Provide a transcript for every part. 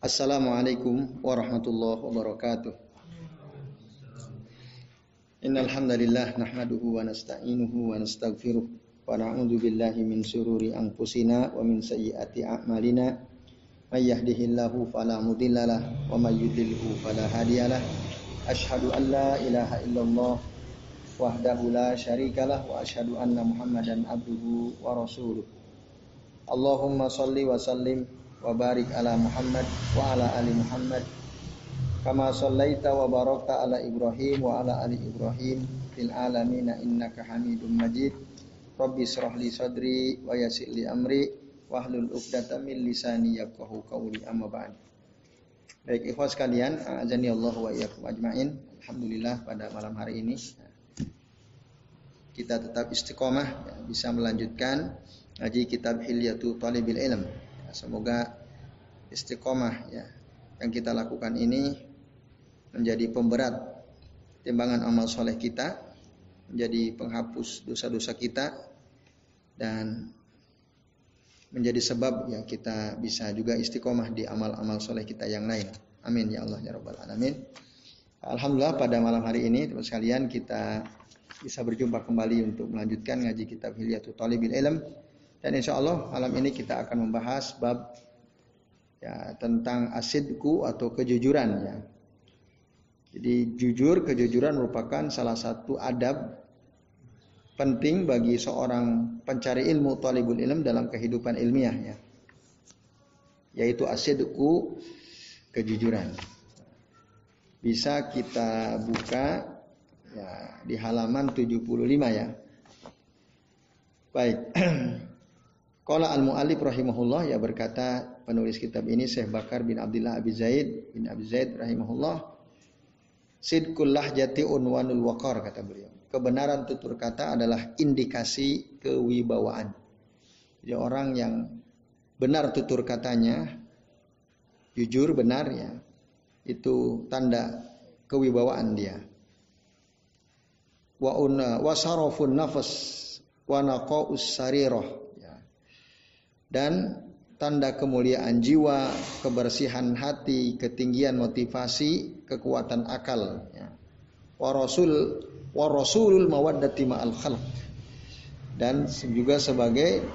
Assalamualaikum warahmatullahi wabarakatuh. Innal hamdalillah nahmaduhu wa nasta'inuhu wa nastaghfiruh wa na'udzu billahi min syururi anfusina wa min sayyiati a'malina. May yahdihillahu fala mudhillalah wa may yudlilhu fala hadiyalah asyhadu an la ilaha illallah wahdahu la syarikalah wa asyhadu anna muhammadan abduhu wa rasuluh Allahumma salli wa sallim wa barik ala Muhammad wa ala ali Muhammad. Kama sallaita wa barakta ala Ibrahim wa ala ali Ibrahim fil alamin innaka Hamidum Majid. Rabbi israh li sadri wa yassir li amri wahlul 'uqdatam min lisani yafqahu qawli. Amma ba'd Baik ikhwas sekalian, azani Allah wa iyyakum ajmain. Alhamdulillah pada malam hari ini kita tetap istiqomah ya, bisa melanjutkan ngaji kitab Hilyatu Talibil Ilm. Ya, semoga istiqomah ya yang kita lakukan ini menjadi pemberat timbangan amal soleh kita, menjadi penghapus dosa-dosa kita dan menjadi sebab ya kita bisa juga istiqomah di amal-amal soleh kita yang lain. Amin ya Allah ya Rabbal Alamin. Alhamdulillah pada malam hari ini teman sekalian kita bisa berjumpa kembali untuk melanjutkan ngaji kitab Hilyatul Talibil Ilm dan insya Allah malam ini kita akan membahas bab ya, tentang asidku atau kejujuran ya. Jadi jujur, kejujuran merupakan salah satu adab penting bagi seorang pencari ilmu talibul ilm dalam kehidupan ilmiah ya. Yaitu asidku kejujuran. Bisa kita buka ya di halaman 75 ya. Baik. Qala al-mu'allif rahimahullah ya berkata penulis kitab ini Syekh Bakar bin Abdullah Abi Zaid bin Abi Zaid rahimahullah Sidkul lahjati unwanul waqar kata beliau. Kebenaran tutur kata adalah indikasi kewibawaan. Jadi orang yang benar tutur katanya, jujur benar ya, itu tanda kewibawaan dia. Wa wasarafun nafas wa naqaus sarirah dan tanda kemuliaan jiwa, kebersihan hati, ketinggian motivasi, kekuatan akal. Ya. Wa rasul wa rasulul mawaddati ma'al khalq. Dan juga sebagai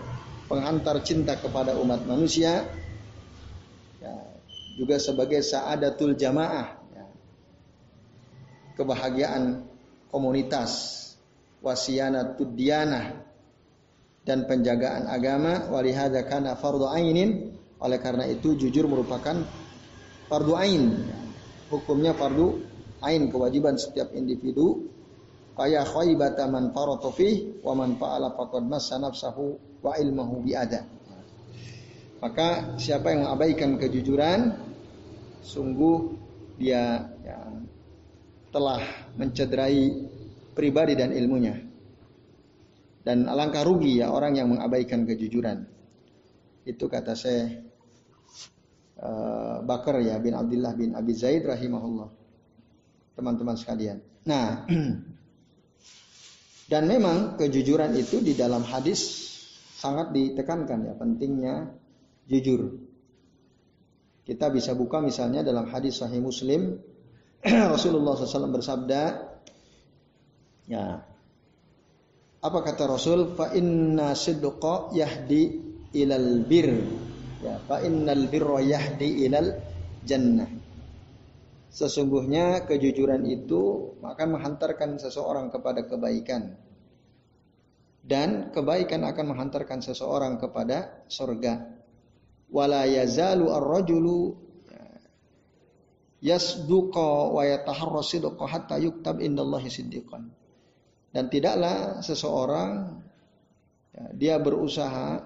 penghantar cinta kepada umat manusia, ya, juga sebagai saadatul jamaah, ya. kebahagiaan komunitas, wasiyanatud diyanah, dan penjagaan agama walihada kana fardu ainin. Oleh karena itu jujur merupakan fardu ain. Hukumnya fardu ain kewajiban setiap individu. Kaya khaybata man farata wa man fa'ala faqad massa nafsahu wa ilmuhu bi ada maka siapa yang mengabaikan kejujuran sungguh dia ya, telah mencederai pribadi dan ilmunya dan alangkah rugi ya orang yang mengabaikan kejujuran. Itu kata saya uh, Bakar ya bin Abdullah bin Abi Zaid rahimahullah. Teman-teman sekalian. Nah, dan memang kejujuran itu di dalam hadis sangat ditekankan ya pentingnya jujur. Kita bisa buka misalnya dalam hadis Sahih Muslim Rasulullah SAW bersabda, ya apa kata Rasul? Fa inna sidqa yahdi ilal bir. Ya, fa innal birra yahdi ilal jannah. Sesungguhnya kejujuran itu akan menghantarkan seseorang kepada kebaikan. Dan kebaikan akan menghantarkan seseorang kepada surga. Wala yazalu ar-rajulu ya, yasduqa wa yataharra sidqa hatta yuktab indallahi siddiqan. Dan tidaklah seseorang ya, dia berusaha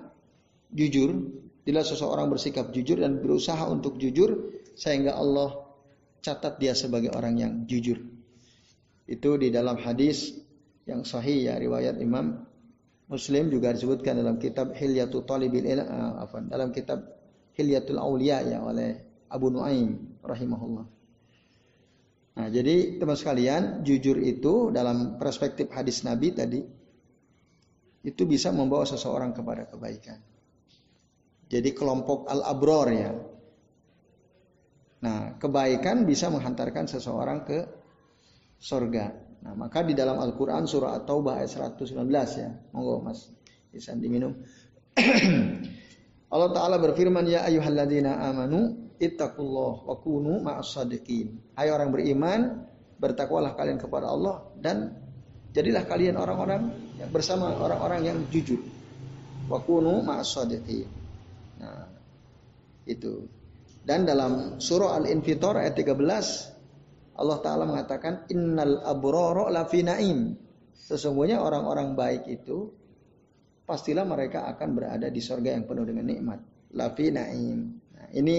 jujur, bila seseorang bersikap jujur dan berusaha untuk jujur sehingga Allah catat dia sebagai orang yang jujur. Itu di dalam hadis yang sahih ya riwayat Imam Muslim juga disebutkan dalam kitab Hilyatul Talibil uh, dalam kitab Hilyatul Aulia ya oleh Abu Nuaim rahimahullah. Nah, jadi teman sekalian, jujur itu dalam perspektif hadis Nabi tadi itu bisa membawa seseorang kepada kebaikan. jadi kelompok al-abror ya. Nah, kebaikan bisa menghantarkan seseorang ke surga. Nah, maka di dalam Al-Qur'an surah At-Taubah ayat 119 ya. Monggo Mas, bisa diminum. Allah taala berfirman ya ayyuhalladzina amanu ittaqullah wa kunu ma'as sadiqin. Hai orang beriman, bertakwalah kalian kepada Allah dan jadilah kalian orang-orang bersama orang-orang yang jujur. Wa kunu ma'as sadiqin. Nah, itu. Dan dalam surah Al-Infitar ayat 13 Allah taala mengatakan innal abrara lafi naim. Sesungguhnya orang-orang baik itu pastilah mereka akan berada di surga yang penuh dengan nikmat. Lafi naim. Nah, ini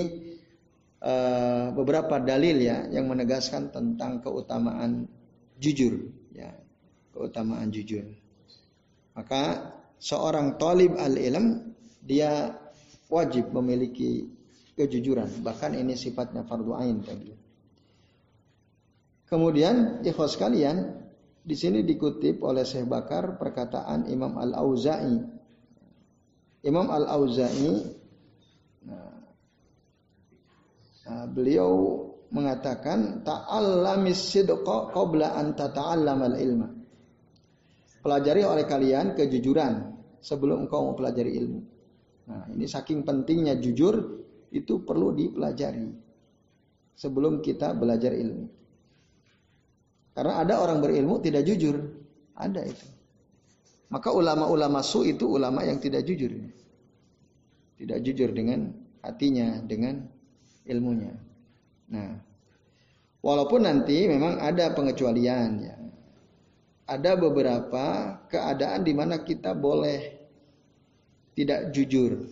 uh, beberapa dalil ya yang menegaskan tentang keutamaan jujur ya, keutamaan jujur. Maka seorang talib al-ilm dia wajib memiliki kejujuran. Bahkan ini sifatnya fardu ain tadi. Kemudian ikhwas kalian, di sini dikutip oleh Syekh Bakar perkataan Imam Al-Auza'i. Imam Al-Auza'i nah, nah, beliau mengatakan ta'allamis sidqa qabla an tata'allamal ilma. Pelajari oleh kalian kejujuran sebelum engkau mempelajari ilmu. Nah, ini saking pentingnya jujur itu perlu dipelajari sebelum kita belajar ilmu. Karena ada orang berilmu tidak jujur, ada itu. Maka ulama-ulama su itu ulama yang tidak jujur. Tidak jujur dengan hatinya, dengan ilmunya. Nah, walaupun nanti memang ada pengecualian ya. Ada beberapa keadaan di mana kita boleh tidak jujur.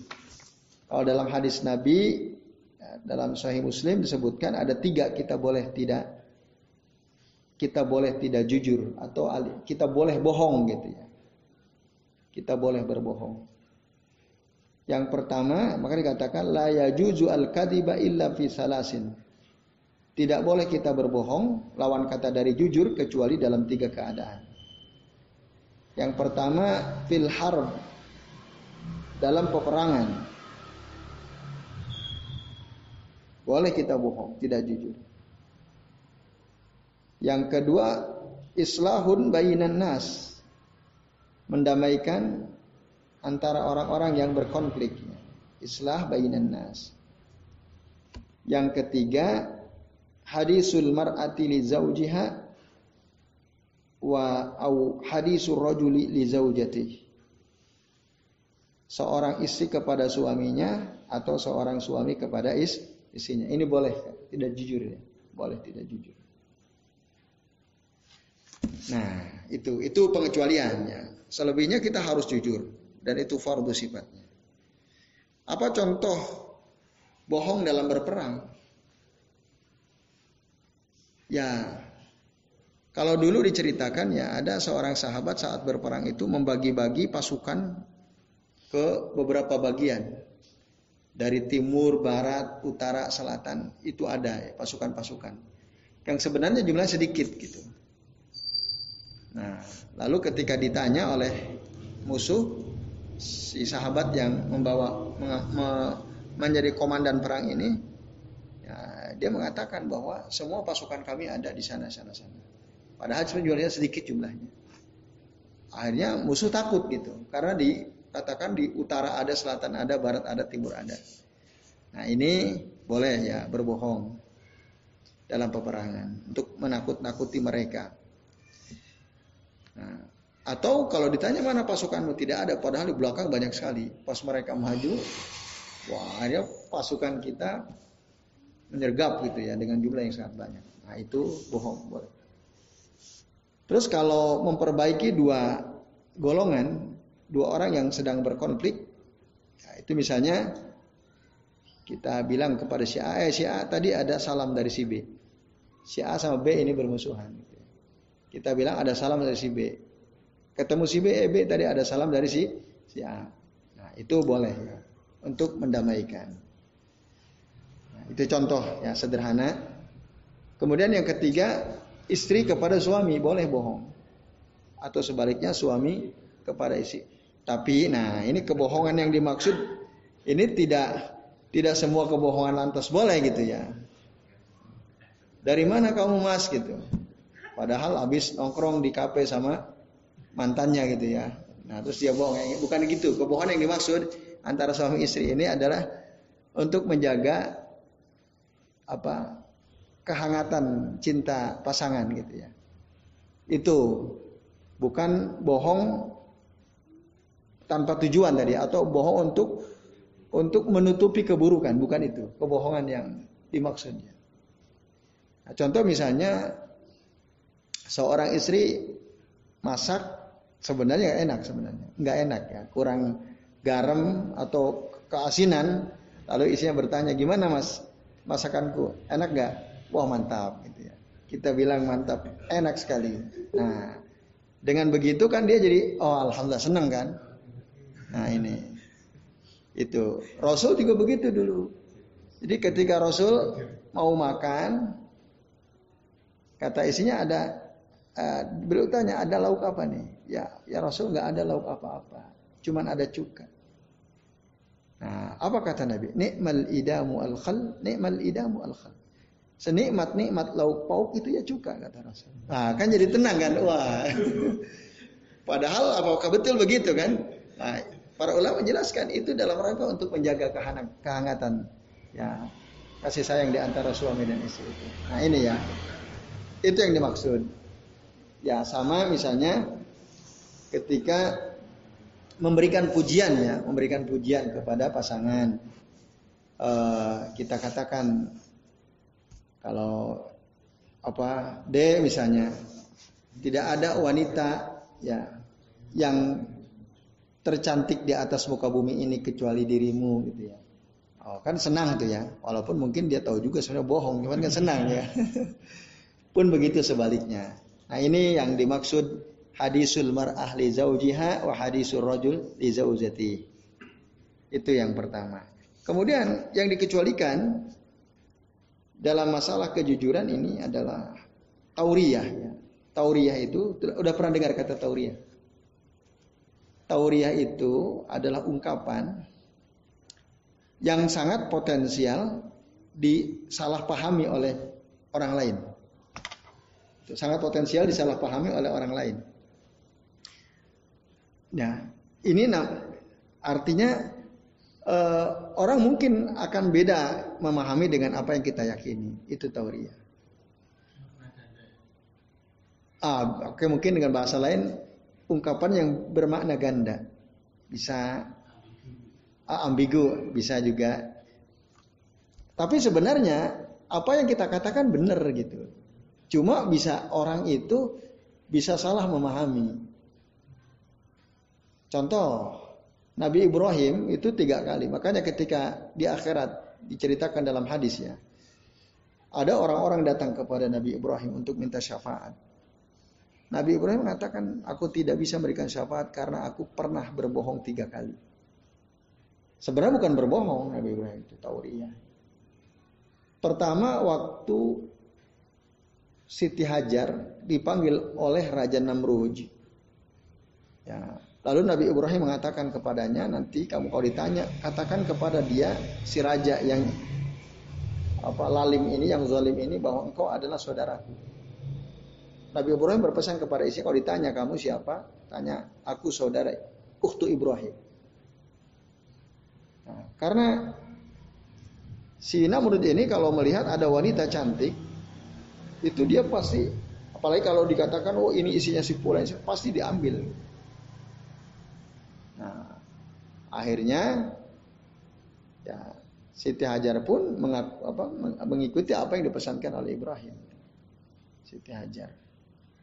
Kalau dalam hadis Nabi ya, dalam Sahih Muslim disebutkan ada tiga kita boleh tidak kita boleh tidak jujur atau kita boleh bohong gitu ya. Kita boleh berbohong. Yang pertama, maka dikatakan la yajuzu al kadiba illa fi salasin. Tidak boleh kita berbohong lawan kata dari jujur kecuali dalam tiga keadaan. Yang pertama fil harb dalam peperangan. Boleh kita bohong, tidak jujur. Yang kedua, islahun bainan nas. Mendamaikan antara orang-orang yang berkonflik. Islah bainan nas. Yang ketiga, hadisul mar'ati li zaujiha wa au hadisul rajuli li zaujatihi. Seorang istri kepada suaminya atau seorang suami kepada is, isinya. Ini boleh tidak jujur ya, boleh tidak jujur. Nah, itu itu pengecualiannya. Selebihnya kita harus jujur dan itu fardu sifatnya. Apa contoh bohong dalam berperang? Ya, kalau dulu diceritakan ya ada seorang sahabat saat berperang itu membagi-bagi pasukan ke beberapa bagian dari timur, barat, utara, selatan itu ada ya, pasukan-pasukan. Yang sebenarnya jumlah sedikit gitu. Nah, lalu ketika ditanya oleh musuh si sahabat yang membawa me, menjadi komandan perang ini, ya, dia mengatakan bahwa semua pasukan kami ada di sana sana sana. Padahal sebenarnya sedikit jumlahnya. Akhirnya musuh takut gitu, karena di Katakan di utara ada, selatan ada, barat ada, timur ada. Nah ini boleh ya berbohong dalam peperangan untuk menakut-nakuti mereka. Nah, atau kalau ditanya mana pasukanmu tidak ada, padahal di belakang banyak sekali. Pas mereka maju, wah akhirnya pasukan kita menyergap gitu ya dengan jumlah yang sangat banyak. Nah itu bohong. Terus kalau memperbaiki dua golongan, dua orang yang sedang berkonflik, ya, itu misalnya kita bilang kepada si A, eh si A tadi ada salam dari si B. Si A sama B ini bermusuhan. Kita bilang ada salam dari si B. Ketemu si B, eh B tadi ada salam dari si si A. Nah, itu boleh ya, untuk mendamaikan. Nah, itu contoh ya sederhana. Kemudian yang ketiga, istri kepada suami boleh bohong. Atau sebaliknya suami kepada istri. Tapi nah ini kebohongan yang dimaksud Ini tidak tidak semua kebohongan lantas boleh gitu ya. Dari mana kamu mas gitu? Padahal habis nongkrong di kafe sama mantannya gitu ya. Nah terus dia bohong. Bukan gitu. Kebohongan yang dimaksud antara suami istri ini adalah untuk menjaga apa kehangatan cinta pasangan gitu ya. Itu bukan bohong tanpa tujuan tadi atau bohong untuk untuk menutupi keburukan, bukan itu. Kebohongan yang dimaksudnya. Nah, contoh misalnya seorang istri masak sebenarnya enak sebenarnya, nggak enak ya, kurang garam atau keasinan. Lalu istrinya bertanya gimana mas masakanku, enak nggak? Wah mantap gitu ya. Kita bilang mantap, enak sekali. Nah dengan begitu kan dia jadi oh alhamdulillah senang kan. Nah ini itu Rasul juga begitu dulu. Jadi ketika Rasul mau makan, kata isinya ada, uh, beliau tanya ada lauk apa nih? Ya, ya Rasul nggak ada lauk apa-apa, cuman ada cuka. Nah, apa kata Nabi? Nikmal idamu al khal, nikmal idamu al khal. Senikmat nikmat lauk pauk itu ya cuka kata Rasul. Nah, kan jadi tenang kan? Wah. Padahal apakah betul begitu kan? Nah, para ulama menjelaskan itu dalam rangka untuk menjaga kehangatan ya kasih sayang di antara suami dan istri itu. Nah, ini ya. Itu yang dimaksud. Ya, sama misalnya ketika memberikan pujian ya, memberikan pujian kepada pasangan. Uh, kita katakan kalau apa D misalnya tidak ada wanita ya yang tercantik di atas muka bumi ini kecuali dirimu gitu ya. Oh, kan senang tuh ya. Walaupun mungkin dia tahu juga sebenarnya bohong, cuman kan senang ya. Pun begitu sebaliknya. Nah, ini yang dimaksud hadisul mar'ah li zaujiha wa hadisul rajul li zaujati. Itu yang pertama. Kemudian yang dikecualikan dalam masalah kejujuran ini adalah tauriyah ya. Tauriyah itu udah pernah dengar kata tauriyah? Tauriyah itu adalah ungkapan yang sangat potensial disalahpahami oleh orang lain. Sangat potensial disalahpahami oleh orang lain. Nah, ini artinya uh, orang mungkin akan beda memahami dengan apa yang kita yakini. Itu tauriyah. Ah, oke okay, mungkin dengan bahasa lain ungkapan yang bermakna ganda. Bisa Ah, ambigu bisa juga. Tapi sebenarnya apa yang kita katakan benar gitu. Cuma bisa orang itu bisa salah memahami. Contoh, Nabi Ibrahim itu tiga kali. Makanya ketika di akhirat diceritakan dalam hadis ya. Ada orang-orang datang kepada Nabi Ibrahim untuk minta syafaat. Nabi Ibrahim mengatakan, aku tidak bisa memberikan syafaat karena aku pernah berbohong tiga kali. Sebenarnya bukan berbohong Nabi Ibrahim itu tauriyah. Pertama waktu Siti Hajar dipanggil oleh Raja Namruj. Ya, lalu Nabi Ibrahim mengatakan kepadanya, nanti kamu kalau ditanya, katakan kepada dia si raja yang apa lalim ini, yang zalim ini bahwa engkau adalah saudaraku. Nabi Ibrahim berpesan kepada istri, kalau ditanya kamu siapa? Tanya, aku saudara Uktu Ibrahim. Nah, karena si Namrud ini kalau melihat ada wanita cantik, itu dia pasti, apalagi kalau dikatakan, oh ini isinya si pula, pasti diambil. Nah, akhirnya ya Siti Hajar pun mengaku, apa, mengikuti apa yang dipesankan oleh Ibrahim. Siti Hajar.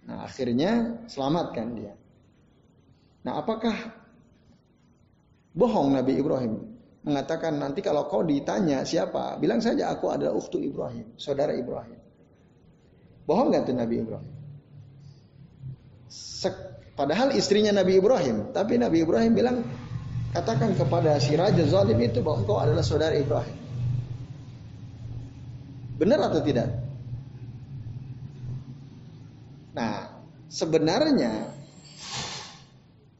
Nah, akhirnya selamatkan dia. Nah, apakah bohong Nabi Ibrahim? mengatakan nanti kalau kau ditanya siapa, bilang saja aku adalah uktu Ibrahim, saudara Ibrahim. Bohong nggak tuh Nabi Ibrahim? Sek, padahal istrinya Nabi Ibrahim, tapi Nabi Ibrahim bilang katakan kepada si raja zalim itu bahwa engkau adalah saudara Ibrahim. Benar atau tidak? Nah, sebenarnya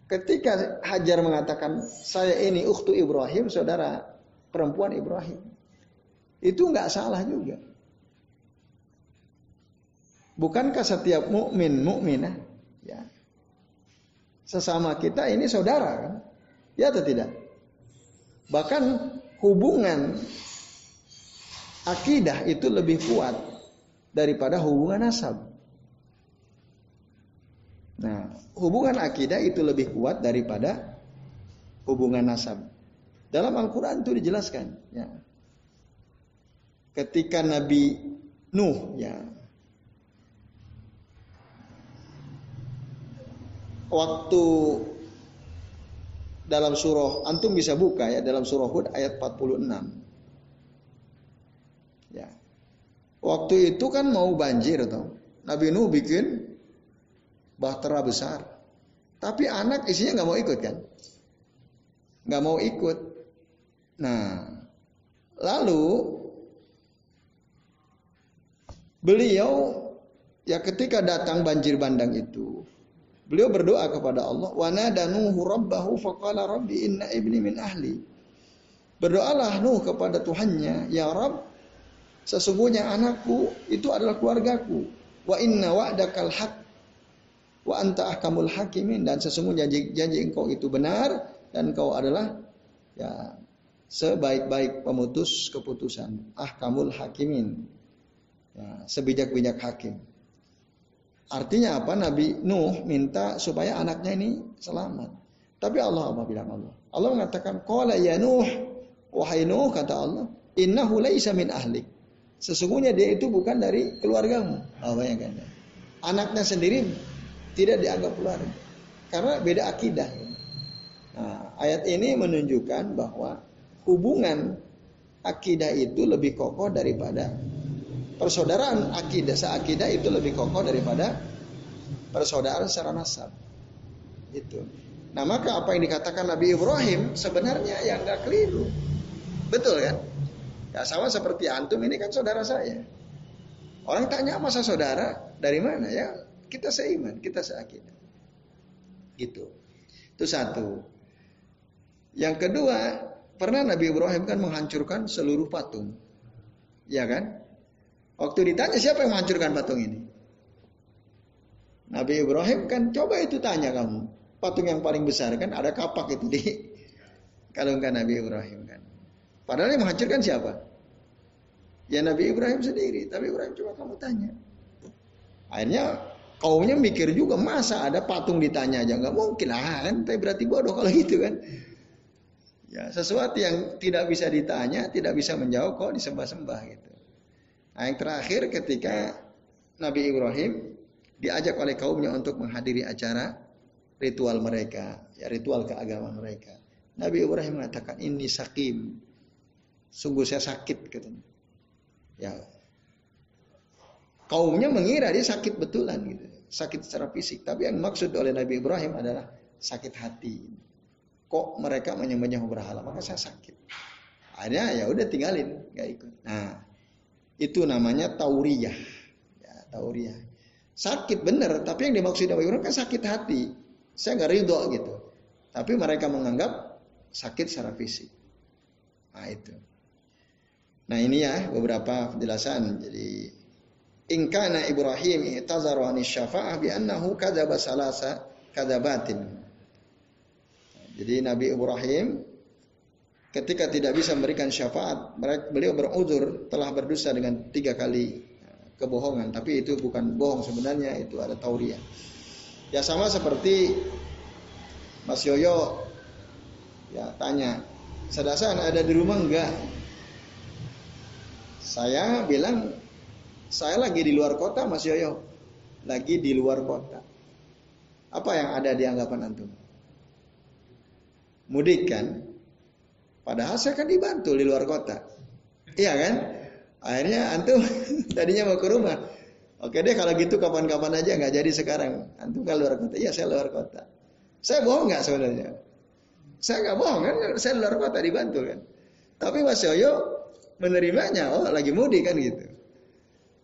Ketika Hajar mengatakan saya ini uktu Ibrahim, saudara perempuan Ibrahim. Itu nggak salah juga. Bukankah setiap mukmin mukminah ya sesama kita ini saudara kan? Ya atau tidak? Bahkan hubungan akidah itu lebih kuat daripada hubungan nasab. Nah, hubungan akidah itu lebih kuat daripada hubungan nasab. Dalam Al-Quran itu dijelaskan. Ya. Ketika Nabi Nuh, ya, waktu dalam surah antum bisa buka ya dalam surah Hud ayat 46. Ya. Waktu itu kan mau banjir tuh. Nabi Nuh bikin bahtera besar. Tapi anak isinya nggak mau ikut kan? Nggak mau ikut. Nah, lalu beliau ya ketika datang banjir bandang itu, beliau berdoa kepada Allah, wa nadanuhu rabbahu faqala rabbi inna ibni min ahli. Berdoalah Nuh kepada Tuhannya, ya Rabb, sesungguhnya anakku itu adalah keluargaku. Wa inna wa'dakal haq wa anta ahkamul hakimin dan sesungguhnya janji, janji engkau itu benar dan engkau adalah ya sebaik-baik pemutus keputusan ahkamul hakimin ya, sebijak-bijak hakim artinya apa? Nabi Nuh minta supaya anaknya ini selamat. Tapi Allah apa bilang Allah? Allah mengatakan qala ya Nuh wahai Nuh kata Allah innahu laisa min ahlik. Sesungguhnya dia itu bukan dari keluargamu. Apa yang kan anaknya sendiri tidak dianggap keluarga. Karena beda akidah. Nah, ayat ini menunjukkan bahwa hubungan akidah itu lebih kokoh daripada persaudaraan akidah seakidah itu lebih kokoh daripada persaudaraan secara nasab. Itu. Nah maka apa yang dikatakan Nabi Ibrahim sebenarnya yang nggak keliru, betul kan? Ya sama seperti antum ini kan saudara saya. Orang tanya masa saudara dari mana ya? Kita seiman, kita seakidah. Gitu. Itu satu. Yang kedua, pernah Nabi Ibrahim kan menghancurkan seluruh patung. Ya kan? Waktu ditanya siapa yang menghancurkan patung ini? Nabi Ibrahim kan coba itu tanya kamu. Patung yang paling besar kan ada kapak itu di kalau enggak Nabi Ibrahim kan. Padahal yang menghancurkan siapa? Ya Nabi Ibrahim sendiri. Tapi Ibrahim coba kamu tanya. Akhirnya kaumnya mikir juga masa ada patung ditanya aja nggak mungkin lah kan. Tapi berarti bodoh kalau gitu kan. Ya, sesuatu yang tidak bisa ditanya, tidak bisa menjawab kok disembah-sembah gitu. Nah, yang terakhir ketika Nabi Ibrahim diajak oleh kaumnya untuk menghadiri acara ritual mereka, ya ritual keagamaan mereka. Nabi Ibrahim mengatakan ini sakim, sungguh saya sakit katanya. Ya, kaumnya mengira dia sakit betulan gitu, sakit secara fisik. Tapi yang maksud oleh Nabi Ibrahim adalah sakit hati. Kok mereka menyembah berhala? Maka saya sakit. Akhirnya ya udah tinggalin nggak ikut. Nah itu namanya tauriyah. Ya, tauriyah. Sakit bener tapi yang dimaksud Nabi Ibrahim kan sakit hati. Saya nggak ridho gitu. Tapi mereka menganggap sakit secara fisik. Nah itu. Nah ini ya beberapa penjelasan. Jadi ingkana Ibrahim i'tazaru anis syafa'ah bi annahu kadzaba salasa kadzabatin jadi Nabi Ibrahim ketika tidak bisa memberikan syafaat, beliau beruzur telah berdosa dengan tiga kali kebohongan. Tapi itu bukan bohong sebenarnya, itu ada tauriah. Ya sama seperti Mas Yoyo ya tanya, Sadasan ada di rumah enggak? Saya bilang, saya lagi di luar kota Mas Yoyo. Lagi di luar kota. Apa yang ada di anggapan antum? mudik kan. Padahal saya kan dibantu di luar kota. Iya kan? Akhirnya antum tadinya mau ke rumah. Oke deh kalau gitu kapan-kapan aja nggak jadi sekarang. Antum kan luar kota. Iya saya luar kota. Saya bohong nggak sebenarnya? Saya nggak bohong kan? Saya luar kota dibantu kan. Tapi Mas Yoyo menerimanya. Oh lagi mudik kan gitu.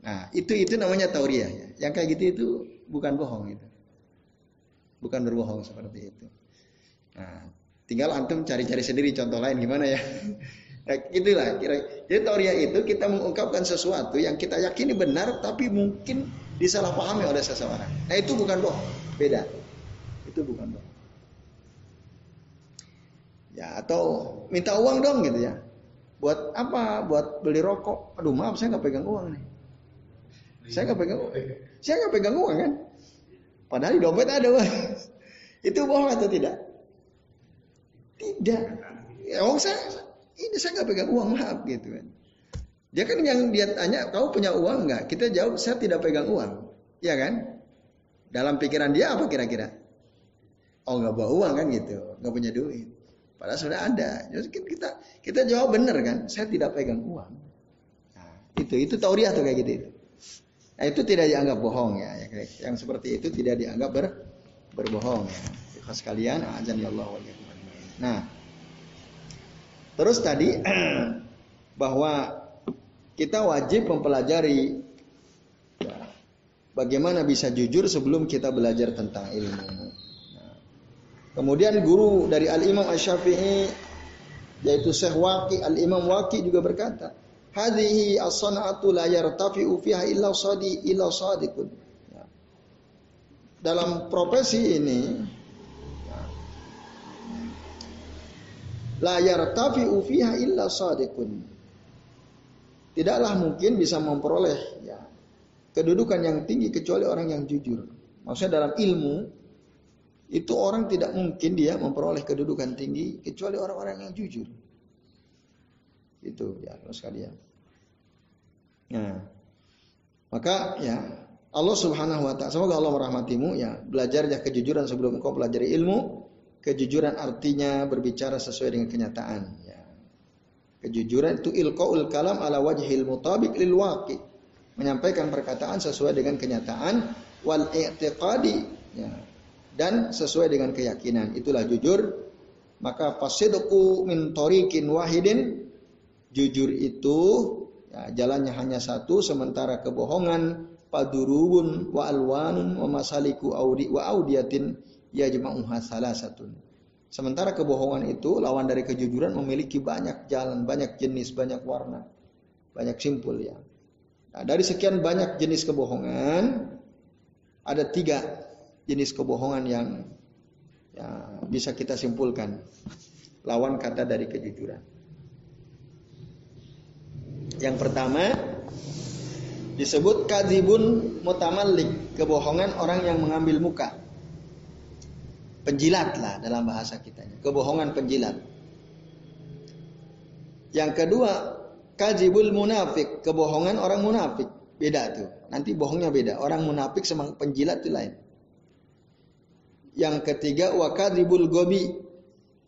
Nah itu itu namanya tauriah ya. Yang kayak gitu itu bukan bohong itu. Bukan berbohong seperti itu. Nah Tinggal antum cari-cari sendiri contoh lain gimana ya. Nah, itulah kira. Jadi teori itu kita mengungkapkan sesuatu yang kita yakini benar tapi mungkin disalahpahami oleh seseorang. Nah itu bukan bohong, beda. Itu bukan bohong. Ya atau minta uang dong gitu ya. Buat apa? Buat beli rokok. Aduh maaf saya nggak pegang uang nih. Saya nggak pegang uang. Saya nggak pegang uang kan. Padahal di dompet ada uang. Itu bohong atau tidak? Tidak. Ya, oh saya ini saya nggak pegang uang maaf gitu kan. Dia kan yang dia tanya, kau punya uang nggak? Kita jawab, saya tidak pegang uang. Ya kan? Dalam pikiran dia apa kira-kira? Oh nggak bawa uang kan gitu, nggak punya duit. Padahal sudah ada. Jadi kita kita jawab benar kan? Saya tidak pegang uang. Nah, itu itu tauriah tuh kayak gitu. Itu. Nah itu tidak dianggap bohong ya. Yang seperti itu tidak dianggap ber, berbohong ya. Khas kalian, ajan ya Allah Nah, Terus tadi bahwa kita wajib mempelajari bagaimana bisa jujur sebelum kita belajar tentang ilmu. Kemudian guru dari Al Imam Asy-Syafi'i yaitu Syekh Waqi Al Imam Waqi juga berkata, "Hadhihi as-sana'atu la yartafi'u fiha illa sadi illa sadiqun." Dalam profesi ini la yartafi'u fiha illa sadiqun. Tidaklah mungkin bisa memperoleh ya, kedudukan yang tinggi kecuali orang yang jujur. Maksudnya dalam ilmu itu orang tidak mungkin dia memperoleh kedudukan tinggi kecuali orang-orang yang jujur. Itu ya terus sekalian. Nah, maka ya Allah Subhanahu wa taala semoga Allah merahmatimu ya belajarnya kejujuran sebelum engkau pelajari ilmu Kejujuran artinya berbicara sesuai dengan kenyataan. Ya. Kejujuran itu ilqaul kalam ala wajhil mutabik lil waqi. Menyampaikan perkataan sesuai dengan kenyataan wal i'tiqadi ya. dan sesuai dengan keyakinan. Itulah jujur. Maka fasidqu min tariqin wahidin jujur itu ya, jalannya hanya satu sementara kebohongan padurubun wa alwanun wa masaliku audi wa audiatin yajma'uha salasatun. Sementara kebohongan itu lawan dari kejujuran memiliki banyak jalan, banyak jenis, banyak warna, banyak simpul ya. Nah, dari sekian banyak jenis kebohongan, ada tiga jenis kebohongan yang ya, bisa kita simpulkan lawan kata dari kejujuran. Yang pertama disebut kadibun mutamallik, kebohongan orang yang mengambil muka penjilat lah dalam bahasa kita. Kebohongan penjilat. Yang kedua, kajibul munafik, kebohongan orang munafik. Beda tuh. Nanti bohongnya beda. Orang munafik sama penjilat itu lain. Yang ketiga, wakadibul gobi.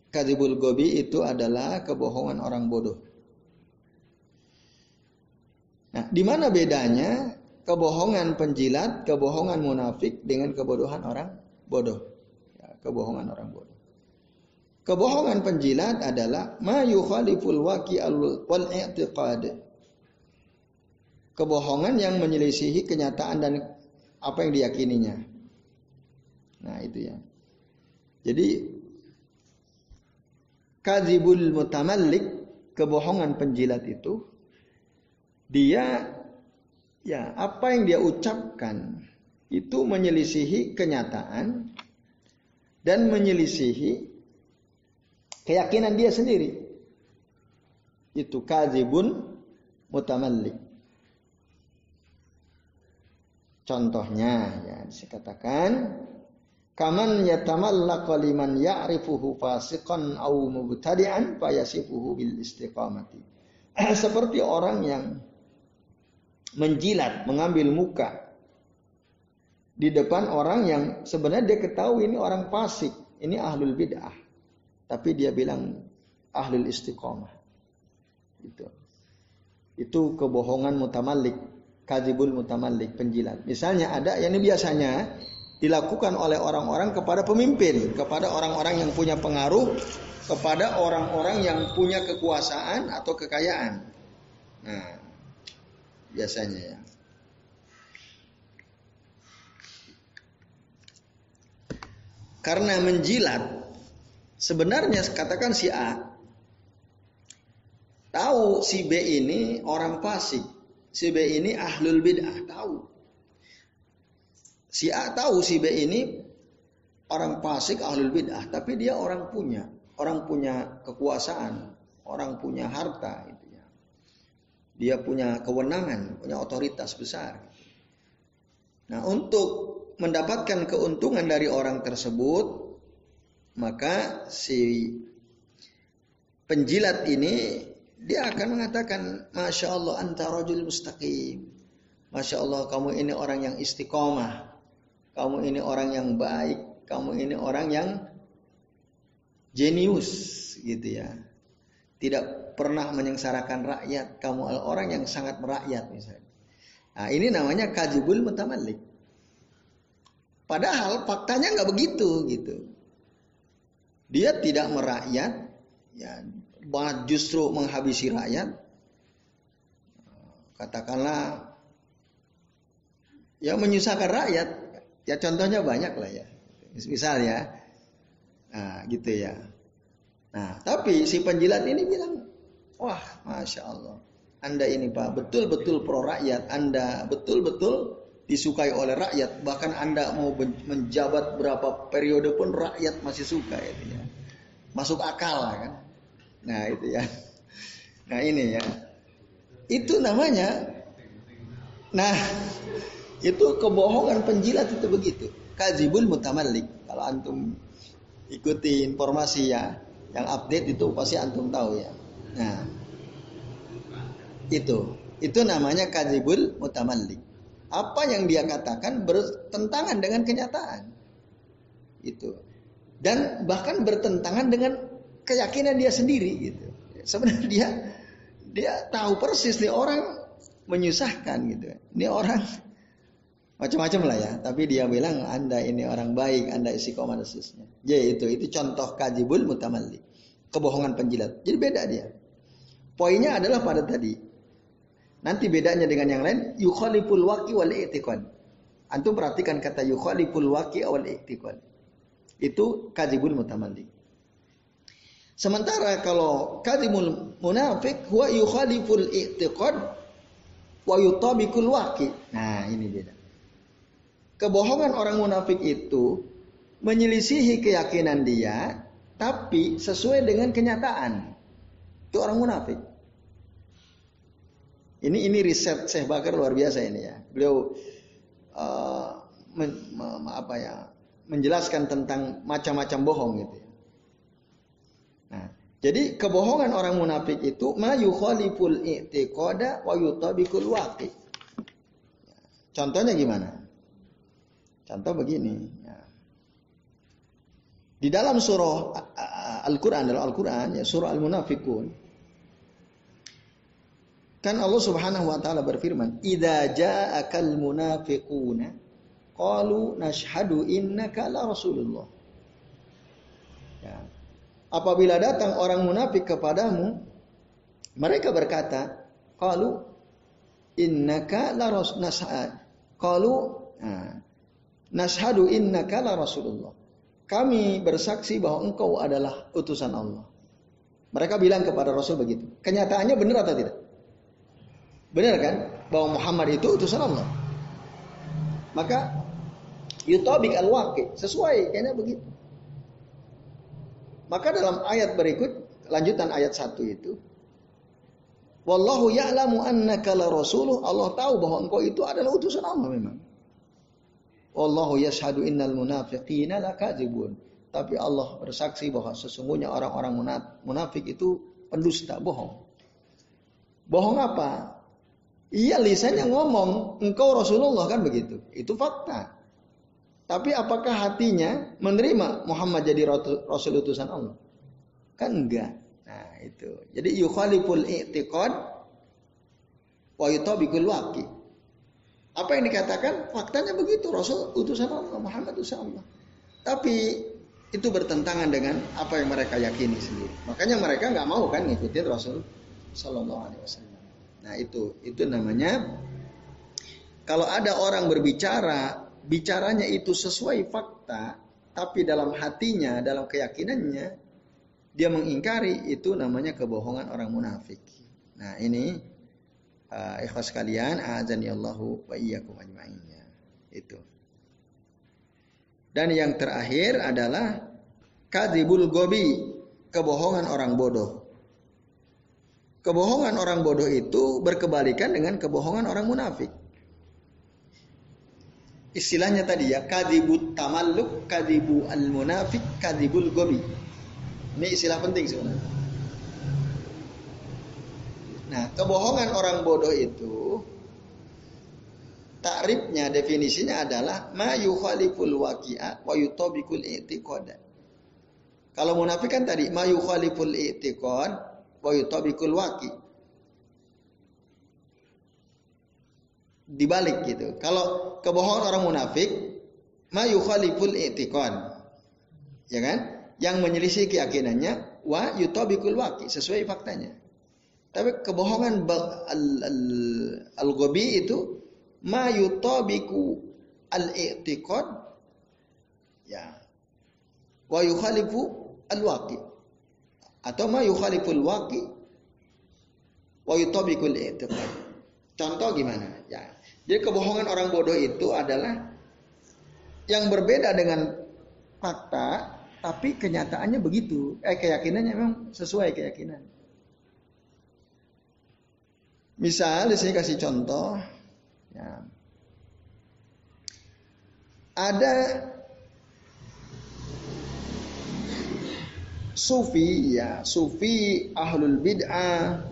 Kadibul gobi itu adalah kebohongan orang bodoh. Nah, di mana bedanya kebohongan penjilat, kebohongan munafik dengan kebodohan orang bodoh? Kebohongan orang bodoh. Kebohongan penjilat adalah ma yukhaliful waqi'al wal i'tiqad. Kebohongan yang menyelisihi kenyataan dan apa yang diyakininya. Nah, itu ya. Jadi kadzibul mutamallik, kebohongan penjilat itu dia ya apa yang dia ucapkan itu menyelisihi kenyataan dan menyelisihi keyakinan dia sendiri. Itu kadzibun mutamallik. Contohnya ya dikatakan kaman yatamallaq liman ya'rifuhu fasiqan au mubtadi'an fayasifuhu bil istiqamati. Seperti orang yang menjilat, mengambil muka di depan orang yang sebenarnya dia ketahui ini orang fasik, ini ahlul bid'ah. Tapi dia bilang ahlul istiqomah. Itu. Itu kebohongan mutamalik, kadibul mutamalik, penjilat. Misalnya ada yang ini biasanya dilakukan oleh orang-orang kepada pemimpin, kepada orang-orang yang punya pengaruh, kepada orang-orang yang punya kekuasaan atau kekayaan. Nah, biasanya ya. Karena menjilat sebenarnya katakan si A tahu si B ini orang fasik, si B ini ahlul bid'ah, tahu. Si A tahu si B ini orang fasik ahlul bid'ah, tapi dia orang punya, orang punya kekuasaan, orang punya harta gitu ya. Dia punya kewenangan, punya otoritas besar. Nah, untuk mendapatkan keuntungan dari orang tersebut, maka si penjilat ini dia akan mengatakan, Masya Allah anta rajul mustaqim. Masya Allah kamu ini orang yang istiqomah. Kamu ini orang yang baik. Kamu ini orang yang jenius gitu ya. Tidak pernah menyengsarakan rakyat. Kamu orang yang sangat merakyat misalnya. Nah ini namanya kajibul mutamalik. Padahal faktanya nggak begitu gitu. Dia tidak merakyat, ya, malah justru menghabisi rakyat. Katakanlah, ya menyusahkan rakyat. Ya contohnya banyak lah ya. Misal ya, nah, gitu ya. Nah, tapi si penjilat ini bilang, wah, masya Allah, anda ini pak betul-betul pro rakyat, anda betul-betul disukai oleh rakyat bahkan anda mau menjabat berapa periode pun rakyat masih suka itu ya. Masuk akal kan. Nah itu ya. Nah ini ya. Itu namanya nah itu kebohongan penjilat itu begitu. Kazibul mutamalik kalau antum ikuti informasi ya yang update itu pasti antum tahu ya. Nah itu. Itu namanya kazibul mutamalik apa yang dia katakan bertentangan dengan kenyataan. Itu. Dan bahkan bertentangan dengan keyakinan dia sendiri gitu. Sebenarnya dia dia tahu persis nih orang menyusahkan gitu. Ini orang macam-macam lah ya, tapi dia bilang Anda ini orang baik, Anda isi dan Jadi itu itu contoh kajibul mutamalli. Kebohongan penjilat. Jadi beda dia. Poinnya adalah pada tadi Nanti bedanya dengan yang lain, yukhaliful waqi wal i'tiqad. Antum perhatikan kata yukhaliful waqi wal i'tiqad. Itu kadzibul mutamalli. Sementara kalau kadzibul munafik huwa yukhaliful i'tiqad wa yutabikul waqi. Nah, ini beda. Kebohongan orang munafik itu menyelisihi keyakinan dia tapi sesuai dengan kenyataan. Itu orang munafik. Ini ini riset Syekh Bakar luar biasa ini ya. Beliau uh, men, apa ya menjelaskan tentang macam-macam bohong gitu. Ya. Nah, jadi kebohongan orang munafik itu ma yukhaliful i'tiqada wa yutabikul waqi. Contohnya gimana? Contoh begini. Ya. Di dalam surah Al-Quran, dalam Al-Quran, ya, surah Al-Munafikun, Kan Allah Subhanahu wa taala berfirman, "Idza ja'akal munafiquna qalu nashhadu innaka la rasulullah." Ya. Apabila datang orang munafik kepadamu, mereka berkata, "Qalu innaka la rasul Qalu nah, nashhadu innaka la rasulullah. Kami bersaksi bahwa engkau adalah utusan Allah. Mereka bilang kepada Rasul begitu. Kenyataannya benar atau tidak? Benar kan? Bahwa Muhammad itu utusan Allah. Maka yutabik al-waqi, sesuai kayaknya begitu. Maka dalam ayat berikut, lanjutan ayat satu itu, Wallahu ya'lamu annaka la rasuluh. Allah tahu bahwa engkau itu adalah utusan Allah memang. Wallahu yashhadu innal munafiqina lakadzibun. Tapi Allah bersaksi bahwa sesungguhnya orang-orang munafik itu pendusta, bohong. Bohong apa? Iya lisannya ngomong, engkau Rasulullah kan begitu. Itu fakta. Tapi apakah hatinya menerima Muhammad jadi Rasul utusan Allah? Kan enggak. Nah itu. Jadi yukhaliful i'tiqad wa yutabikul waqi. Apa yang dikatakan? Faktanya begitu. Rasul utusan Allah. Muhammad utusan Allah. Tapi itu bertentangan dengan apa yang mereka yakini sendiri. Makanya mereka nggak mau kan ngikutin Rasul Sallallahu Alaihi Wasallam. Nah itu itu namanya kalau ada orang berbicara, bicaranya itu sesuai fakta, tapi dalam hatinya, dalam keyakinannya dia mengingkari itu namanya kebohongan orang munafik. Nah, ini uh, ikhlas kalian, azani Allahu wa iyyakum ya. Itu. Dan yang terakhir adalah kadzibul gobi, kebohongan orang bodoh. Kebohongan orang bodoh itu berkebalikan dengan kebohongan orang munafik. Istilahnya tadi ya, kadibut tamalluk, kadibu al munafik, kadibul gobi. Ini istilah penting sebenarnya. Nah, kebohongan orang bodoh itu takrifnya definisinya adalah ma yukhaliful waqi'a wa yutabikul i'tiqada. Kalau munafik kan tadi ma yukhaliful i'tiqad wa yutabikul waqi. Dibalik gitu. Kalau kebohongan orang munafik ma yukhaliful i'tiqad. Ya kan? Yang menyelisih keyakinannya wa yutabikul waqi sesuai faktanya. Tapi kebohongan al-ghabi al, al itu ma yutabiku al-i'tiqad ya wa yukhalifu al-waqi atau ma yukhalifu al-waqi wa yutabiku al-i'tiqad. Contoh gimana? Ya. Jadi kebohongan orang bodoh itu adalah yang berbeda dengan fakta tapi kenyataannya begitu. Eh keyakinannya memang sesuai keyakinan. Misal di sini kasih contoh, ya. ada sufi, ya sufi ahlul bid'ah,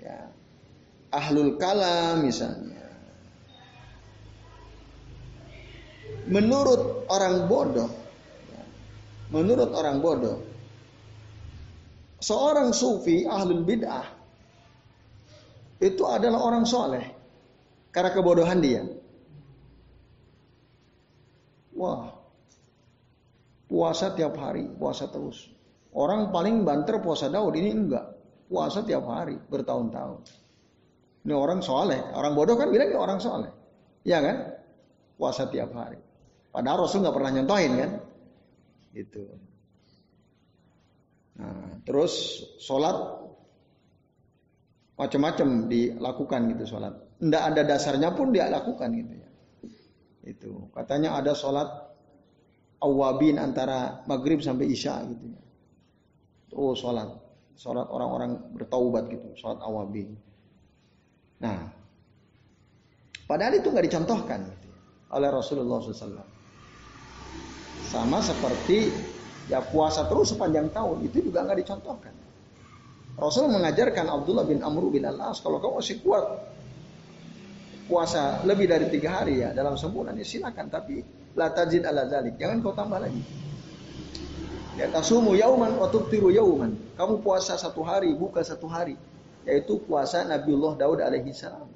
ya ahlul kalam misalnya. Menurut orang bodoh, ya, menurut orang bodoh, seorang sufi ahlul bid'ah itu adalah orang soleh karena kebodohan dia. Wah, puasa tiap hari, puasa terus. Orang paling banter puasa Daud ini enggak, puasa tiap hari bertahun-tahun. Ini orang soleh, orang bodoh kan bilang orang soleh, ya kan? Puasa tiap hari. Padahal Rasul nggak pernah nyontohin kan? Itu. Nah, terus sholat macam-macam dilakukan gitu sholat. Tidak ada dasarnya pun dia lakukan gitu ya. Itu katanya ada sholat awabin antara maghrib sampai isya gitu ya. Oh sholat, sholat orang-orang bertaubat gitu, sholat awabin. Nah, padahal itu nggak dicontohkan gitu, ya, oleh Rasulullah SAW. Sama seperti ya puasa terus sepanjang tahun itu juga nggak dicontohkan. Rasul mengajarkan Abdullah bin Amr bin Al-As kalau kau masih kuat puasa lebih dari tiga hari ya dalam sebulan ya silakan tapi la tajid ala zalik jangan kau tambah lagi ya tasumu yauman wa tuftiru yauman. Kamu puasa satu hari buka satu hari. Yaitu puasa Nabiullah Daud alaihi salam.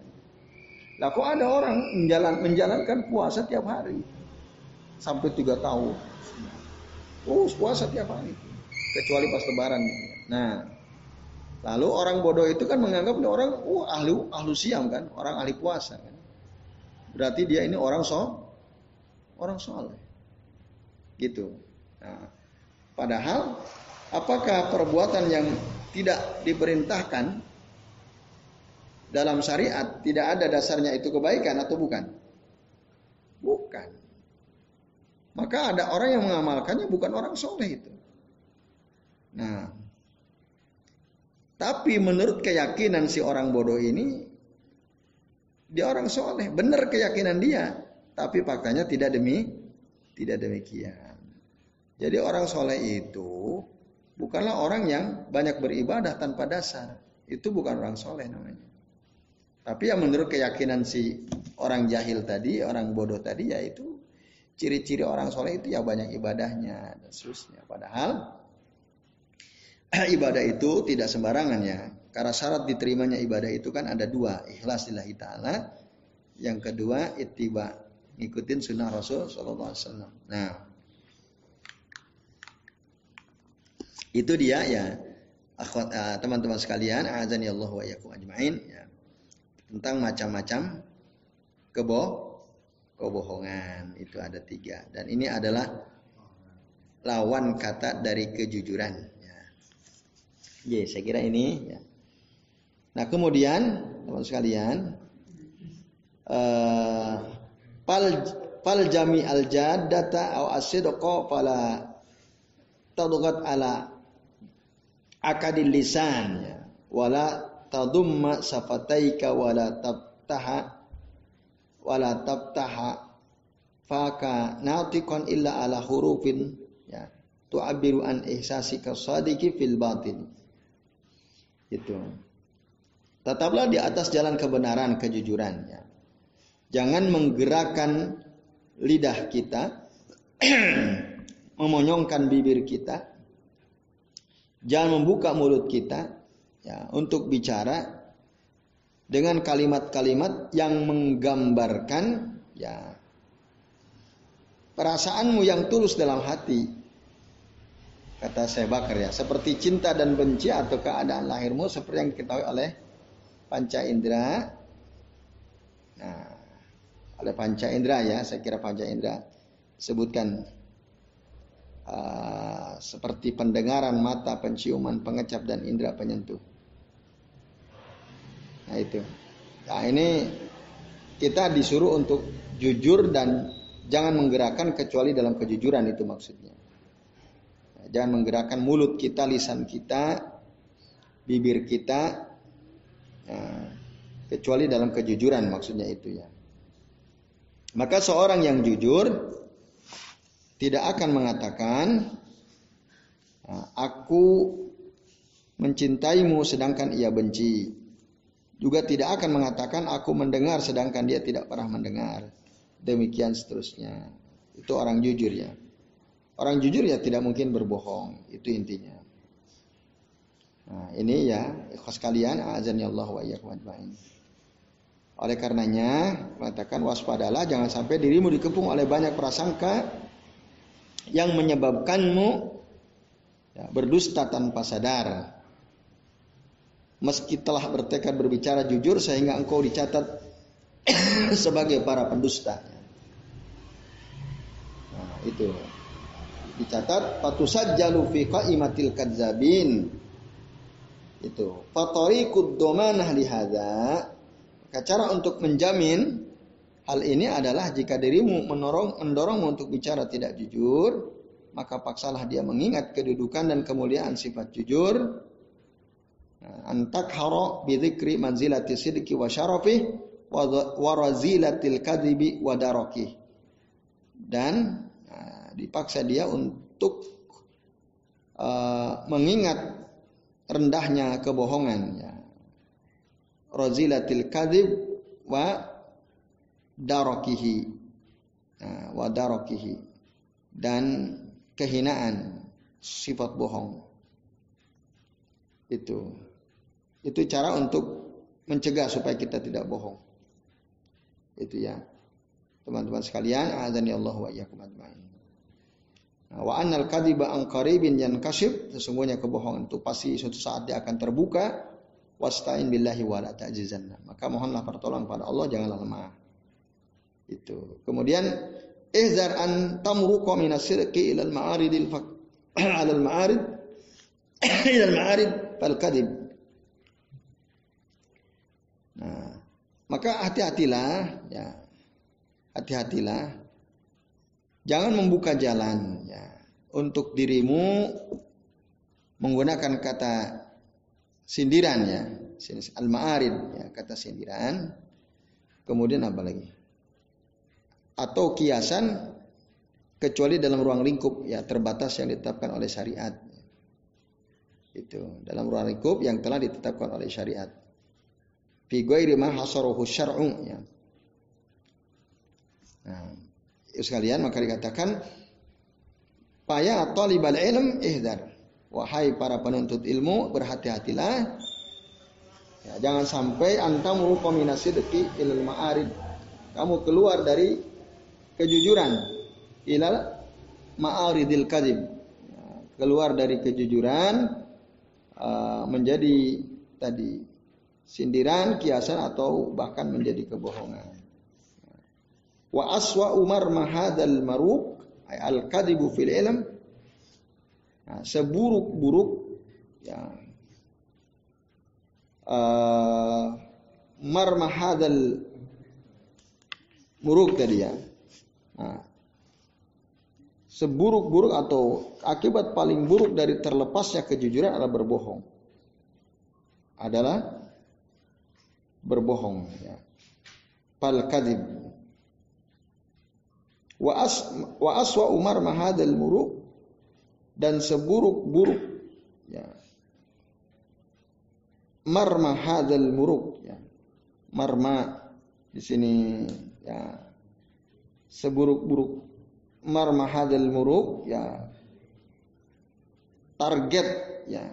Lah kok ada orang menjalan, menjalankan puasa tiap hari? Sampai tiga tahun. Terus puasa tiap hari. Kecuali pas lebaran. Nah Lalu orang bodoh itu kan menganggap ini orang uh, ahli ahlu siam kan, orang ahli puasa kan. Berarti dia ini orang so orang soleh. Gitu. Nah, padahal apakah perbuatan yang tidak diperintahkan dalam syariat tidak ada dasarnya itu kebaikan atau bukan? Bukan. Maka ada orang yang mengamalkannya bukan orang soleh itu. Nah, tapi menurut keyakinan si orang bodoh ini, dia orang soleh, benar keyakinan dia. Tapi faktanya tidak demi, tidak demikian. Jadi orang soleh itu bukanlah orang yang banyak beribadah tanpa dasar. Itu bukan orang soleh namanya. Tapi yang menurut keyakinan si orang jahil tadi, orang bodoh tadi, yaitu ciri-ciri orang soleh itu ya banyak ibadahnya dan seterusnya. Padahal ibadah itu tidak sembarangan ya. Karena syarat diterimanya ibadah itu kan ada dua, ikhlas lillahi ta'ala. Yang kedua, ittiba, ngikutin sunnah Rasul sallallahu alaihi wasallam. Nah, itu dia ya uh, teman-teman sekalian, azani Allah wa ajmain ya. Tentang macam-macam kebo kebohongan itu ada tiga dan ini adalah lawan kata dari kejujuran Ya, saya kira ini ya. Nah kemudian teman sekalian, uh, pal pal jami al jaddata aw asidqa fala tadghat ala akadil lisan ya. wala tadumma safataika wala tabtaha wala tabtaha faka natiqan illa ala hurufin ya. Tu'abiru an ihsasika sadiki fil batin. Itu tetaplah di atas jalan kebenaran kejujuran ya. Jangan menggerakkan lidah kita memonyongkan bibir kita jangan membuka mulut kita ya untuk bicara dengan kalimat-kalimat yang menggambarkan ya perasaanmu yang tulus dalam hati. Kata saya bakar ya seperti cinta dan benci atau keadaan lahirmu seperti yang diketahui oleh panca indera. Nah oleh panca indera ya saya kira panca indera sebutkan uh, seperti pendengaran mata penciuman pengecap dan indera penyentuh Nah itu. Nah ini kita disuruh untuk jujur dan jangan menggerakkan kecuali dalam kejujuran itu maksudnya. Nah, jangan menggerakkan mulut kita, lisan kita, bibir kita, nah, kecuali dalam kejujuran maksudnya itu ya. Maka seorang yang jujur tidak akan mengatakan nah, aku mencintaimu sedangkan ia benci juga tidak akan mengatakan aku mendengar sedangkan dia tidak pernah mendengar. Demikian seterusnya. Itu orang jujur ya. Orang jujur ya tidak mungkin berbohong. Itu intinya. Nah, ini ya ikhlas kalian azan ya Allah wa. Oleh karenanya mengatakan waspadalah jangan sampai dirimu dikepung oleh banyak prasangka yang menyebabkanmu ya, berdusta tanpa sadar meski telah bertekad berbicara jujur sehingga engkau dicatat sebagai para pendusta. Nah, itu dicatat patusajjalu fi qaimatil kadzabin. Itu fatoriqud domanah lihada. Cara untuk menjamin hal ini adalah jika dirimu menorong mendorongmu untuk bicara tidak jujur, maka paksalah dia mengingat kedudukan dan kemuliaan sifat jujur antakhara bi dzikri manzilati sidqi wa syarafih wa razilatil kadhibi wa darakih. Dan nah, dipaksa dia untuk uh, mengingat rendahnya kebohongan ya. Razilatil kadhib wa darakihi. Nah, wa darakihi dan kehinaan sifat bohong. Itu itu cara untuk mencegah supaya kita tidak bohong. Itu ya. Teman-teman sekalian, azan ya Allah wa iyyakum ajmain. Nah, wa annal kadhiba an qaribin yankashif, sesungguhnya kebohongan itu pasti suatu saat dia akan terbuka. Wasta'in billahi wa. Maka mohonlah pertolongan pada Allah, janganlah lemah. Itu. Kemudian ihzar an tamruqa min as-sirqi ila al-ma'aridil al al-ma'arid ila al-ma'arid fal kadhib Nah, maka hati-hatilah ya. Hati-hatilah. Jangan membuka jalan ya untuk dirimu menggunakan kata sindiran ya. Al-ma'arid ya, kata sindiran. Kemudian apa lagi? Atau kiasan kecuali dalam ruang lingkup ya terbatas yang ditetapkan oleh syariat. Itu dalam ruang lingkup yang telah ditetapkan oleh syariat fi ghairi ma hasaruhu syar'u ya. Nah, sekalian maka dikatakan paya talibal ilm ihdar. Wahai para penuntut ilmu berhati-hatilah. Ya, jangan sampai antam rupa minasidqi ilal ma'arid. Kamu keluar dari kejujuran ilal ma'aridil kadhib. Ya, keluar dari kejujuran uh, menjadi tadi sindiran, kiasan atau bahkan menjadi kebohongan. Wa aswa Umar mahadal maruk al kadibu fil ilm. Nah, seburuk-buruk ya, uh, marmahadal muruk tadi ya. Nah, seburuk-buruk atau akibat paling buruk dari terlepasnya kejujuran adalah berbohong. Adalah berbohong ya. Fal kadhib. Wa as wa aswa Umar mahadal muruk dan seburuk-buruk ya. Marma hadal muruk ya. Marma di sini ya seburuk-buruk. Marmahadal muruk ya. Target ya.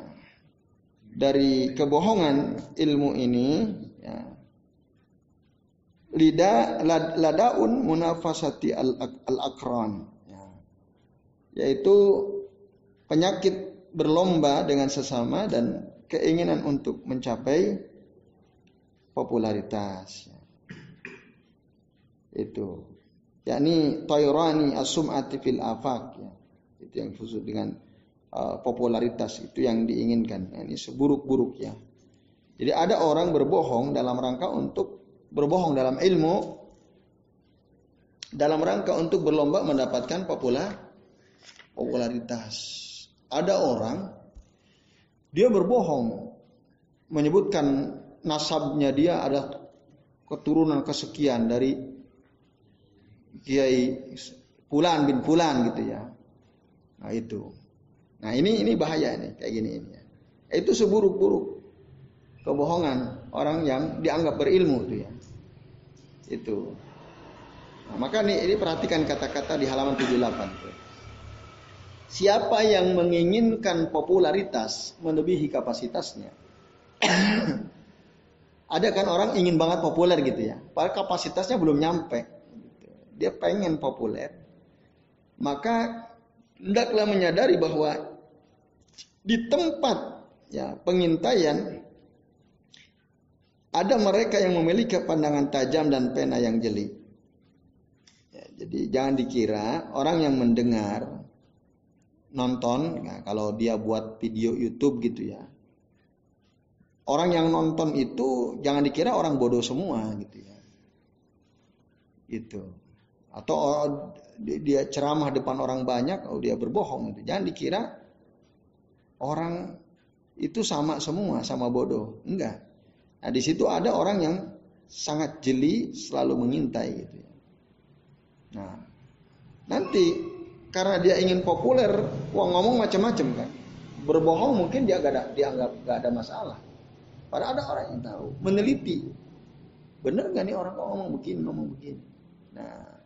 Dari kebohongan ilmu ini ya. Lida ladaun munafasati al, al akran ya. yaitu penyakit berlomba dengan sesama dan keinginan untuk mencapai popularitas ya. Itu yakni tayrani as-sum'ati fil afaq ya. Itu yang khusus dengan uh, popularitas itu yang diinginkan. Ini seburuk-buruk ya. Jadi ada orang berbohong dalam rangka untuk berbohong dalam ilmu dalam rangka untuk berlomba mendapatkan popular popularitas. Ada orang dia berbohong menyebutkan nasabnya dia ada keturunan kesekian dari Kiai Fulan bin Fulan gitu ya. Nah itu. Nah ini ini bahaya nih kayak gini ini. Ya. Itu seburuk-buruk kebohongan orang yang dianggap berilmu itu ya. Itu. Nah, maka nih ini perhatikan kata-kata di halaman 78 tuh. Siapa yang menginginkan popularitas melebihi kapasitasnya? Ada kan orang ingin banget populer gitu ya. Padahal kapasitasnya belum nyampe dia pengen populer, maka hendaklah menyadari bahwa di tempat ya pengintaian ada mereka yang memiliki pandangan tajam dan pena yang jeli. Ya, jadi jangan dikira orang yang mendengar nonton, nah, kalau dia buat video YouTube gitu ya, orang yang nonton itu jangan dikira orang bodoh semua gitu ya. Itu atau oh, dia ceramah depan orang banyak, oh dia berbohong. Jangan dikira orang itu sama semua, sama bodoh. Enggak. Nah, di situ ada orang yang sangat jeli, selalu mengintai gitu ya. Nah, nanti karena dia ingin populer, wah ngomong macam-macam kan. Berbohong mungkin dia gak ada, dianggap gak ada masalah. Padahal ada orang yang tahu, meneliti. Bener gak nih orang kok ngomong begini, ngomong begini. Nah,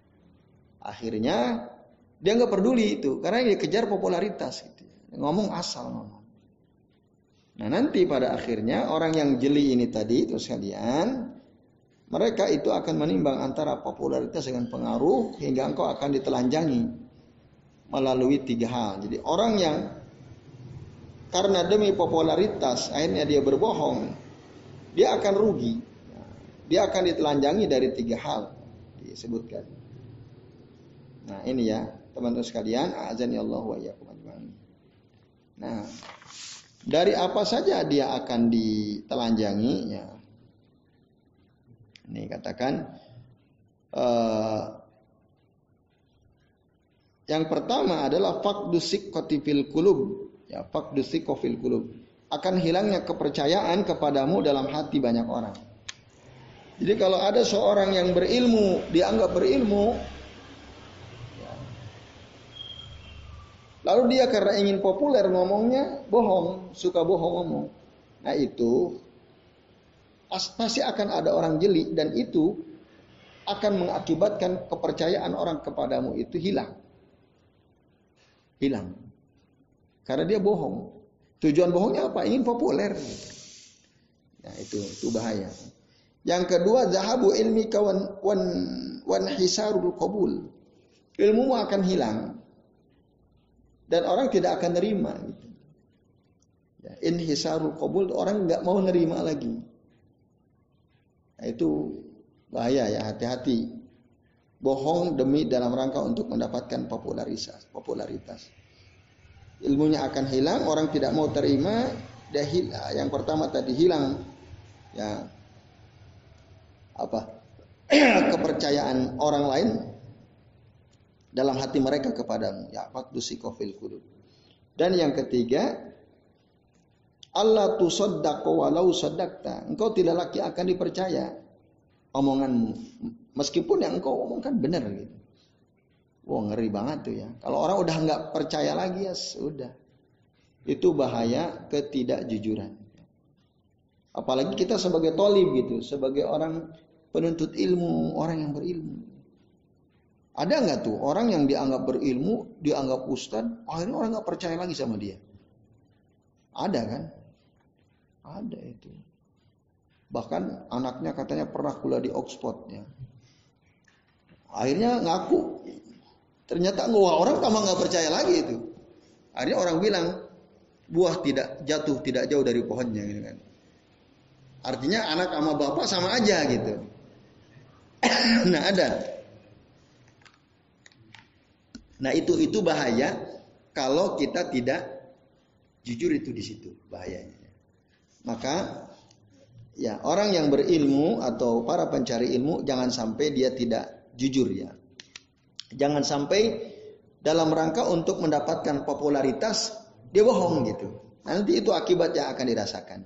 Akhirnya dia nggak peduli itu karena dia kejar popularitas gitu. Ngomong asal ngomong. Nah nanti pada akhirnya orang yang jeli ini tadi itu sekalian mereka itu akan menimbang antara popularitas dengan pengaruh hingga engkau akan ditelanjangi melalui tiga hal. Jadi orang yang karena demi popularitas akhirnya dia berbohong, dia akan rugi. Dia akan ditelanjangi dari tiga hal disebutkan. Nah ini ya teman-teman sekalian, azan ya Allah wa Nah, dari apa saja dia akan ditelanjangi ya. Ini katakan uh, yang pertama adalah fakdusik kotifil kulub ya fakdusik kofil kulub akan hilangnya kepercayaan kepadamu dalam hati banyak orang. Jadi kalau ada seorang yang berilmu dianggap berilmu Lalu dia karena ingin populer ngomongnya bohong, suka bohong ngomong. Nah itu pasti akan ada orang jeli dan itu akan mengakibatkan kepercayaan orang kepadamu itu hilang. Hilang. Karena dia bohong. Tujuan bohongnya apa? Ingin populer. Nah itu itu bahaya. Yang kedua zahabu ilmi kawan wan wan hisarul qabul. Ilmu akan hilang dan orang tidak akan nerima gitu. Ya, inhisarul orang nggak mau nerima lagi. Nah, itu bahaya ya hati-hati. Bohong demi dalam rangka untuk mendapatkan popularitas, popularitas. Ilmunya akan hilang, orang tidak mau terima, dia hilang. Yang pertama tadi hilang ya apa kepercayaan orang lain dalam hati mereka kepadamu ya fil qulub dan yang ketiga Allah tu tusaddaqu walau saddaqta engkau tidak lagi akan dipercaya omonganmu meskipun yang engkau omongkan benar gitu Wah ngeri banget tuh ya. Kalau orang udah nggak percaya lagi ya sudah. Itu bahaya ketidakjujuran. Apalagi kita sebagai tolib gitu, sebagai orang penuntut ilmu, orang yang berilmu. Ada nggak tuh orang yang dianggap berilmu, dianggap ustad, akhirnya orang nggak percaya lagi sama dia? Ada kan? Ada itu. Bahkan anaknya katanya pernah kuliah di Oxford ya. Akhirnya ngaku. Ternyata wah orang tambah nggak percaya lagi itu. Akhirnya orang bilang buah tidak jatuh tidak jauh dari pohonnya gitu kan. Artinya anak sama bapak sama aja gitu. nah ada Nah itu itu bahaya kalau kita tidak jujur itu di situ bahayanya. Maka ya orang yang berilmu atau para pencari ilmu jangan sampai dia tidak jujur ya. Jangan sampai dalam rangka untuk mendapatkan popularitas dia bohong gitu. Nanti itu akibat yang akan dirasakan.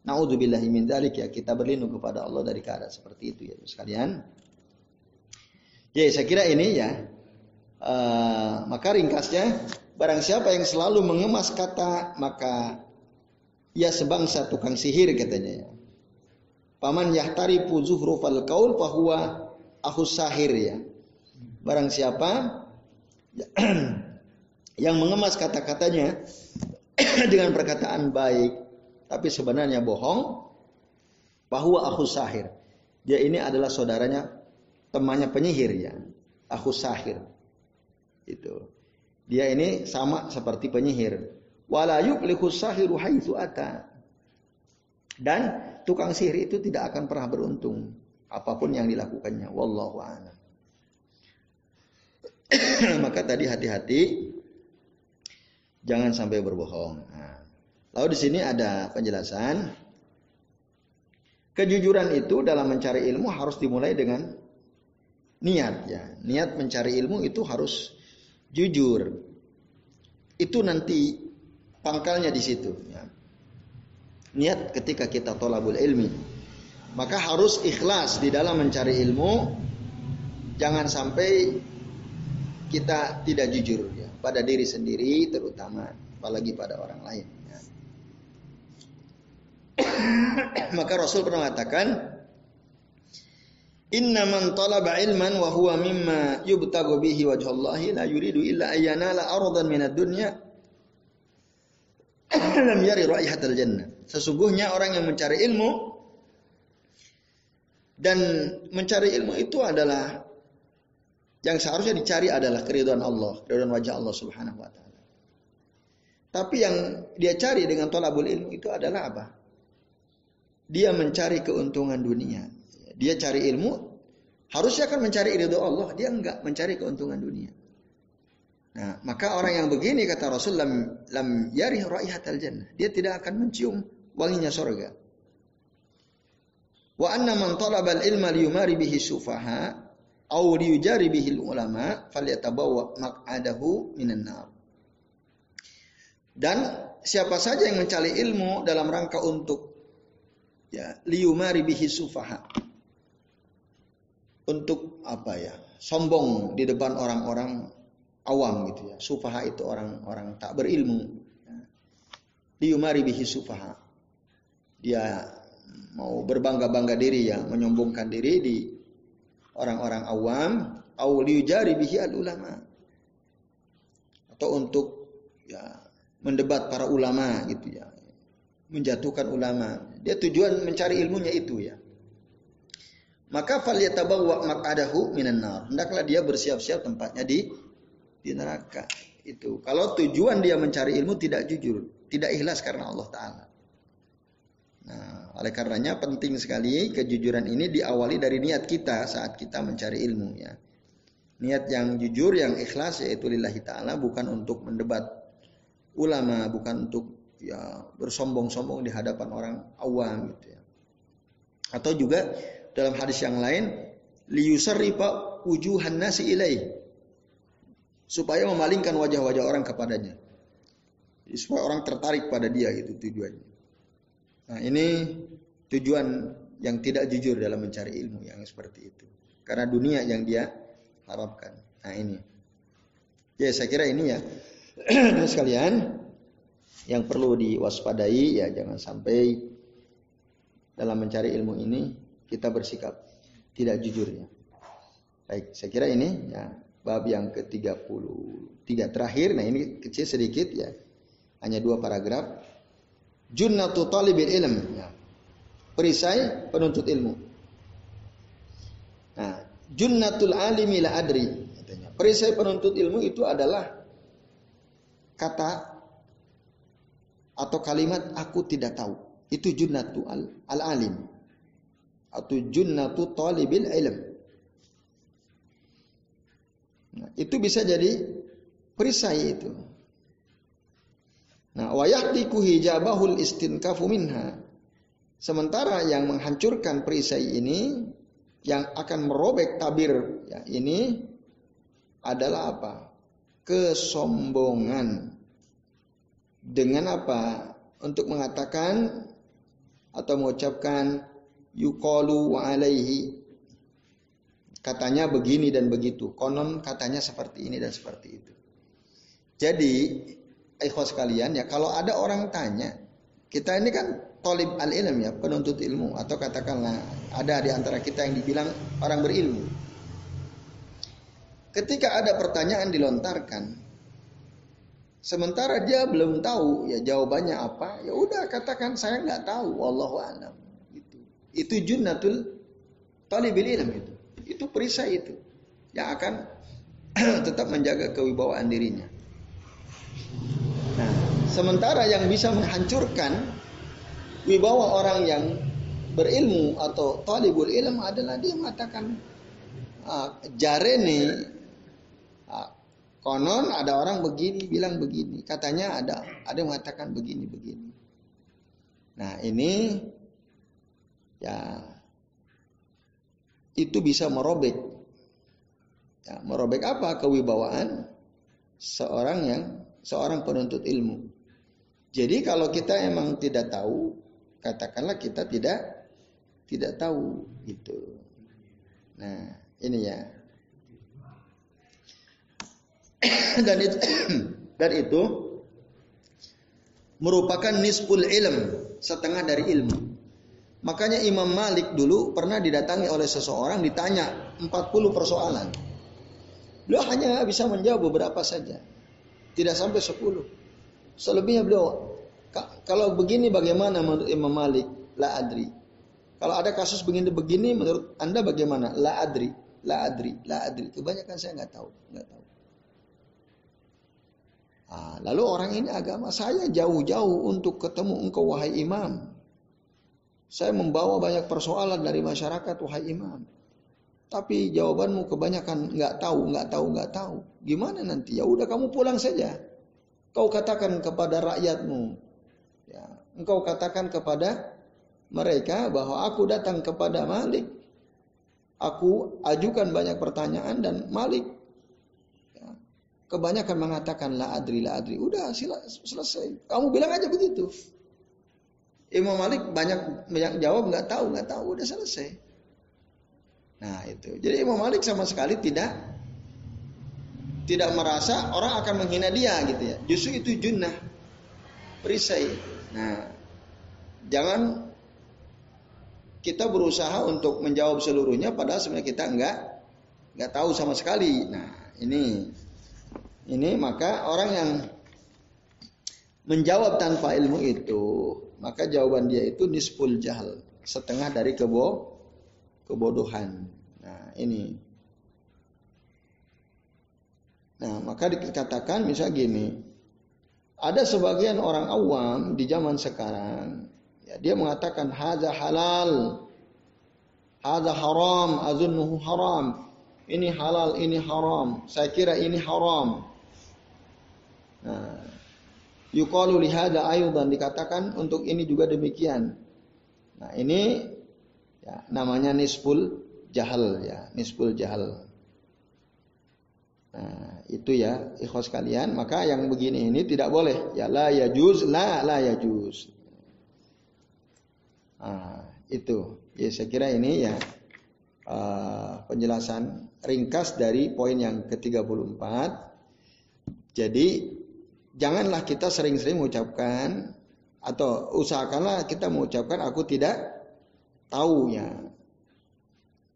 Nauzubillahi min dzalik ya kita berlindung kepada Allah dari keadaan seperti itu ya sekalian. Ya saya kira ini ya Uh, maka ringkasnya, barang siapa yang selalu mengemas kata, maka ia sebangsa tukang sihir katanya. Paman yahtari zuhrufal kaul bahwa aku sahir ya. Barang siapa yang mengemas kata-katanya dengan perkataan baik, tapi sebenarnya bohong, bahwa aku sahir. Dia ini adalah saudaranya, temannya penyihir ya. Aku sahir. Itu. Dia ini sama seperti penyihir. Wala yuflihu sahiru haitsu ata. Dan tukang sihir itu tidak akan pernah beruntung apa pun yang dilakukannya. Wallahu a'lam. Maka tadi hati-hati jangan sampai berbohong. Nah, lalu di sini ada penjelasan kejujuran itu dalam mencari ilmu harus dimulai dengan niat ya. Niat mencari ilmu itu harus jujur. Itu nanti pangkalnya di situ. Ya. Niat ketika kita tolabul ilmi. Maka harus ikhlas di dalam mencari ilmu. Jangan sampai kita tidak jujur ya, pada diri sendiri terutama apalagi pada orang lain. Ya. Maka Rasul pernah mengatakan Inna man talaba ilman wa huwa mimma yubtagu bihi wajhallahi la yuridu illa ayyanala aradan minad dunya lam yari raihatal jannah. Sesungguhnya orang yang mencari ilmu dan mencari ilmu itu adalah yang seharusnya dicari adalah keridhaan Allah, keridhaan wajah Allah Subhanahu wa taala. Tapi yang dia cari dengan tolabul ilmu itu adalah apa? Dia mencari keuntungan dunia. Dia cari ilmu, harusnya kan mencari ridho Allah, dia enggak mencari keuntungan dunia. Nah, maka orang yang begini kata Rasul lam, lam yarih raihatal jannah. Dia tidak akan mencium wanginya surga. Wa anna man talaba al-ilma liyumari bihi sufaha aw liyujari bihi ulama falyatabawwa maq'adahu minan nar. Dan siapa saja yang mencari ilmu dalam rangka untuk ya liyumari bihi sufaha untuk apa ya sombong di depan orang-orang awam gitu ya. Sufaha itu orang-orang tak berilmu. Diumari bihi sufaha. Dia mau berbangga-bangga diri ya menyombongkan diri di orang-orang awam. Au liujari bihi al ulama atau untuk ya mendebat para ulama gitu ya. Menjatuhkan ulama. Dia tujuan mencari ilmunya itu ya maka falyatabawwa maq'adahu minan nar. Hendaklah dia bersiap-siap tempatnya di di neraka. Itu. Kalau tujuan dia mencari ilmu tidak jujur, tidak ikhlas karena Allah taala. Nah, oleh karenanya penting sekali kejujuran ini diawali dari niat kita saat kita mencari ilmu ya. Niat yang jujur, yang ikhlas yaitu lillahi taala bukan untuk mendebat ulama, bukan untuk ya bersombong-sombong di hadapan orang awam gitu ya. Atau juga dalam hadis yang lain liyusarrifa wujuhan nasi ilaih supaya memalingkan wajah-wajah orang kepadanya. Supaya orang tertarik pada dia gitu tujuannya. Nah, ini tujuan yang tidak jujur dalam mencari ilmu yang seperti itu. Karena dunia yang dia harapkan. Nah, ini. Ya, saya kira ini ya. sekalian yang perlu diwaspadai ya jangan sampai dalam mencari ilmu ini kita bersikap tidak jujur ya. Baik, saya kira ini ya bab yang ke-33 terakhir. Nah, ini kecil sedikit ya. Hanya dua paragraf. Junnatu talibil ilm ya. Perisai penuntut ilmu. Nah, junnatul alimi la adri katanya. Perisai penuntut ilmu itu adalah kata atau kalimat aku tidak tahu. Itu junnatu al-alim. Atau junnatu talibil ilm. Nah, itu bisa jadi perisai itu. Nah, wayahtiku hijabahul istinkafu minha. Sementara yang menghancurkan perisai ini yang akan merobek tabir ya, ini adalah apa? Kesombongan dengan apa? Untuk mengatakan atau mengucapkan yuqalu alaihi katanya begini dan begitu. Konon katanya seperti ini dan seperti itu. Jadi, ikhwas sekalian ya, kalau ada orang tanya, kita ini kan tolib al ilm ya, penuntut ilmu atau katakanlah ada di antara kita yang dibilang orang berilmu. Ketika ada pertanyaan dilontarkan, Sementara dia belum tahu ya jawabannya apa, ya udah katakan saya nggak tahu, wallahu alam. Itu junnatul talibil ilm itu. Itu perisai itu yang akan tetap menjaga kewibawaan dirinya. Nah, sementara yang bisa menghancurkan wibawa orang yang berilmu atau talibul ilm adalah dia mengatakan ah, jarene ah, Konon ada orang begini bilang begini, katanya ada ada yang mengatakan begini begini. Nah ini ya itu bisa merobek, ya, merobek apa kewibawaan seorang yang seorang penuntut ilmu. Jadi kalau kita emang tidak tahu, katakanlah kita tidak tidak tahu gitu. Nah ini ya dan itu dan itu merupakan nisful ilm, setengah dari ilmu. Makanya Imam Malik dulu pernah didatangi oleh seseorang ditanya 40 persoalan. Beliau hanya bisa menjawab beberapa saja. Tidak sampai 10. Selebihnya beliau kalau begini bagaimana menurut Imam Malik? La adri. Kalau ada kasus begini-begini menurut Anda bagaimana? La adri, la adri, la adri. Kebanyakan saya nggak tahu, nggak tahu. Nah, lalu orang ini agama saya jauh-jauh untuk ketemu engkau wahai imam. Saya membawa banyak persoalan dari masyarakat wahai imam. Tapi jawabanmu kebanyakan nggak tahu, nggak tahu, nggak tahu. Gimana nanti? Ya udah kamu pulang saja. Kau katakan kepada rakyatmu. Ya, engkau katakan kepada mereka bahwa aku datang kepada Malik. Aku ajukan banyak pertanyaan dan Malik Kebanyakan mengatakan la adri la adri. Udah sila, selesai. Kamu bilang aja begitu. Imam Malik banyak banyak jawab nggak tahu nggak tahu udah selesai. Nah itu. Jadi Imam Malik sama sekali tidak tidak merasa orang akan menghina dia gitu ya. Justru itu junnah perisai. Nah jangan kita berusaha untuk menjawab seluruhnya padahal sebenarnya kita nggak nggak tahu sama sekali. Nah ini ini maka orang yang menjawab tanpa ilmu itu maka jawaban dia itu nisful jahal setengah dari kebo kebodohan. Nah ini. Nah maka dikatakan misal gini ada sebagian orang awam di zaman sekarang ya, dia mengatakan haza halal haza haram azunnuhu haram. Ini halal ini haram. Saya kira ini haram. Nah, yuqalu lihada ayudan dikatakan untuk ini juga demikian. Nah, ini Ya, namanya nisful jahal ya, nisful jahal. Nah, itu ya ikhwas kalian, maka yang begini ini tidak boleh. Ya la ya juz, la la ya juz. Nah, itu. Ya saya kira ini ya uh, penjelasan ringkas dari poin yang ke-34. Jadi janganlah kita sering-sering mengucapkan atau usahakanlah kita mengucapkan aku tidak tahu ya.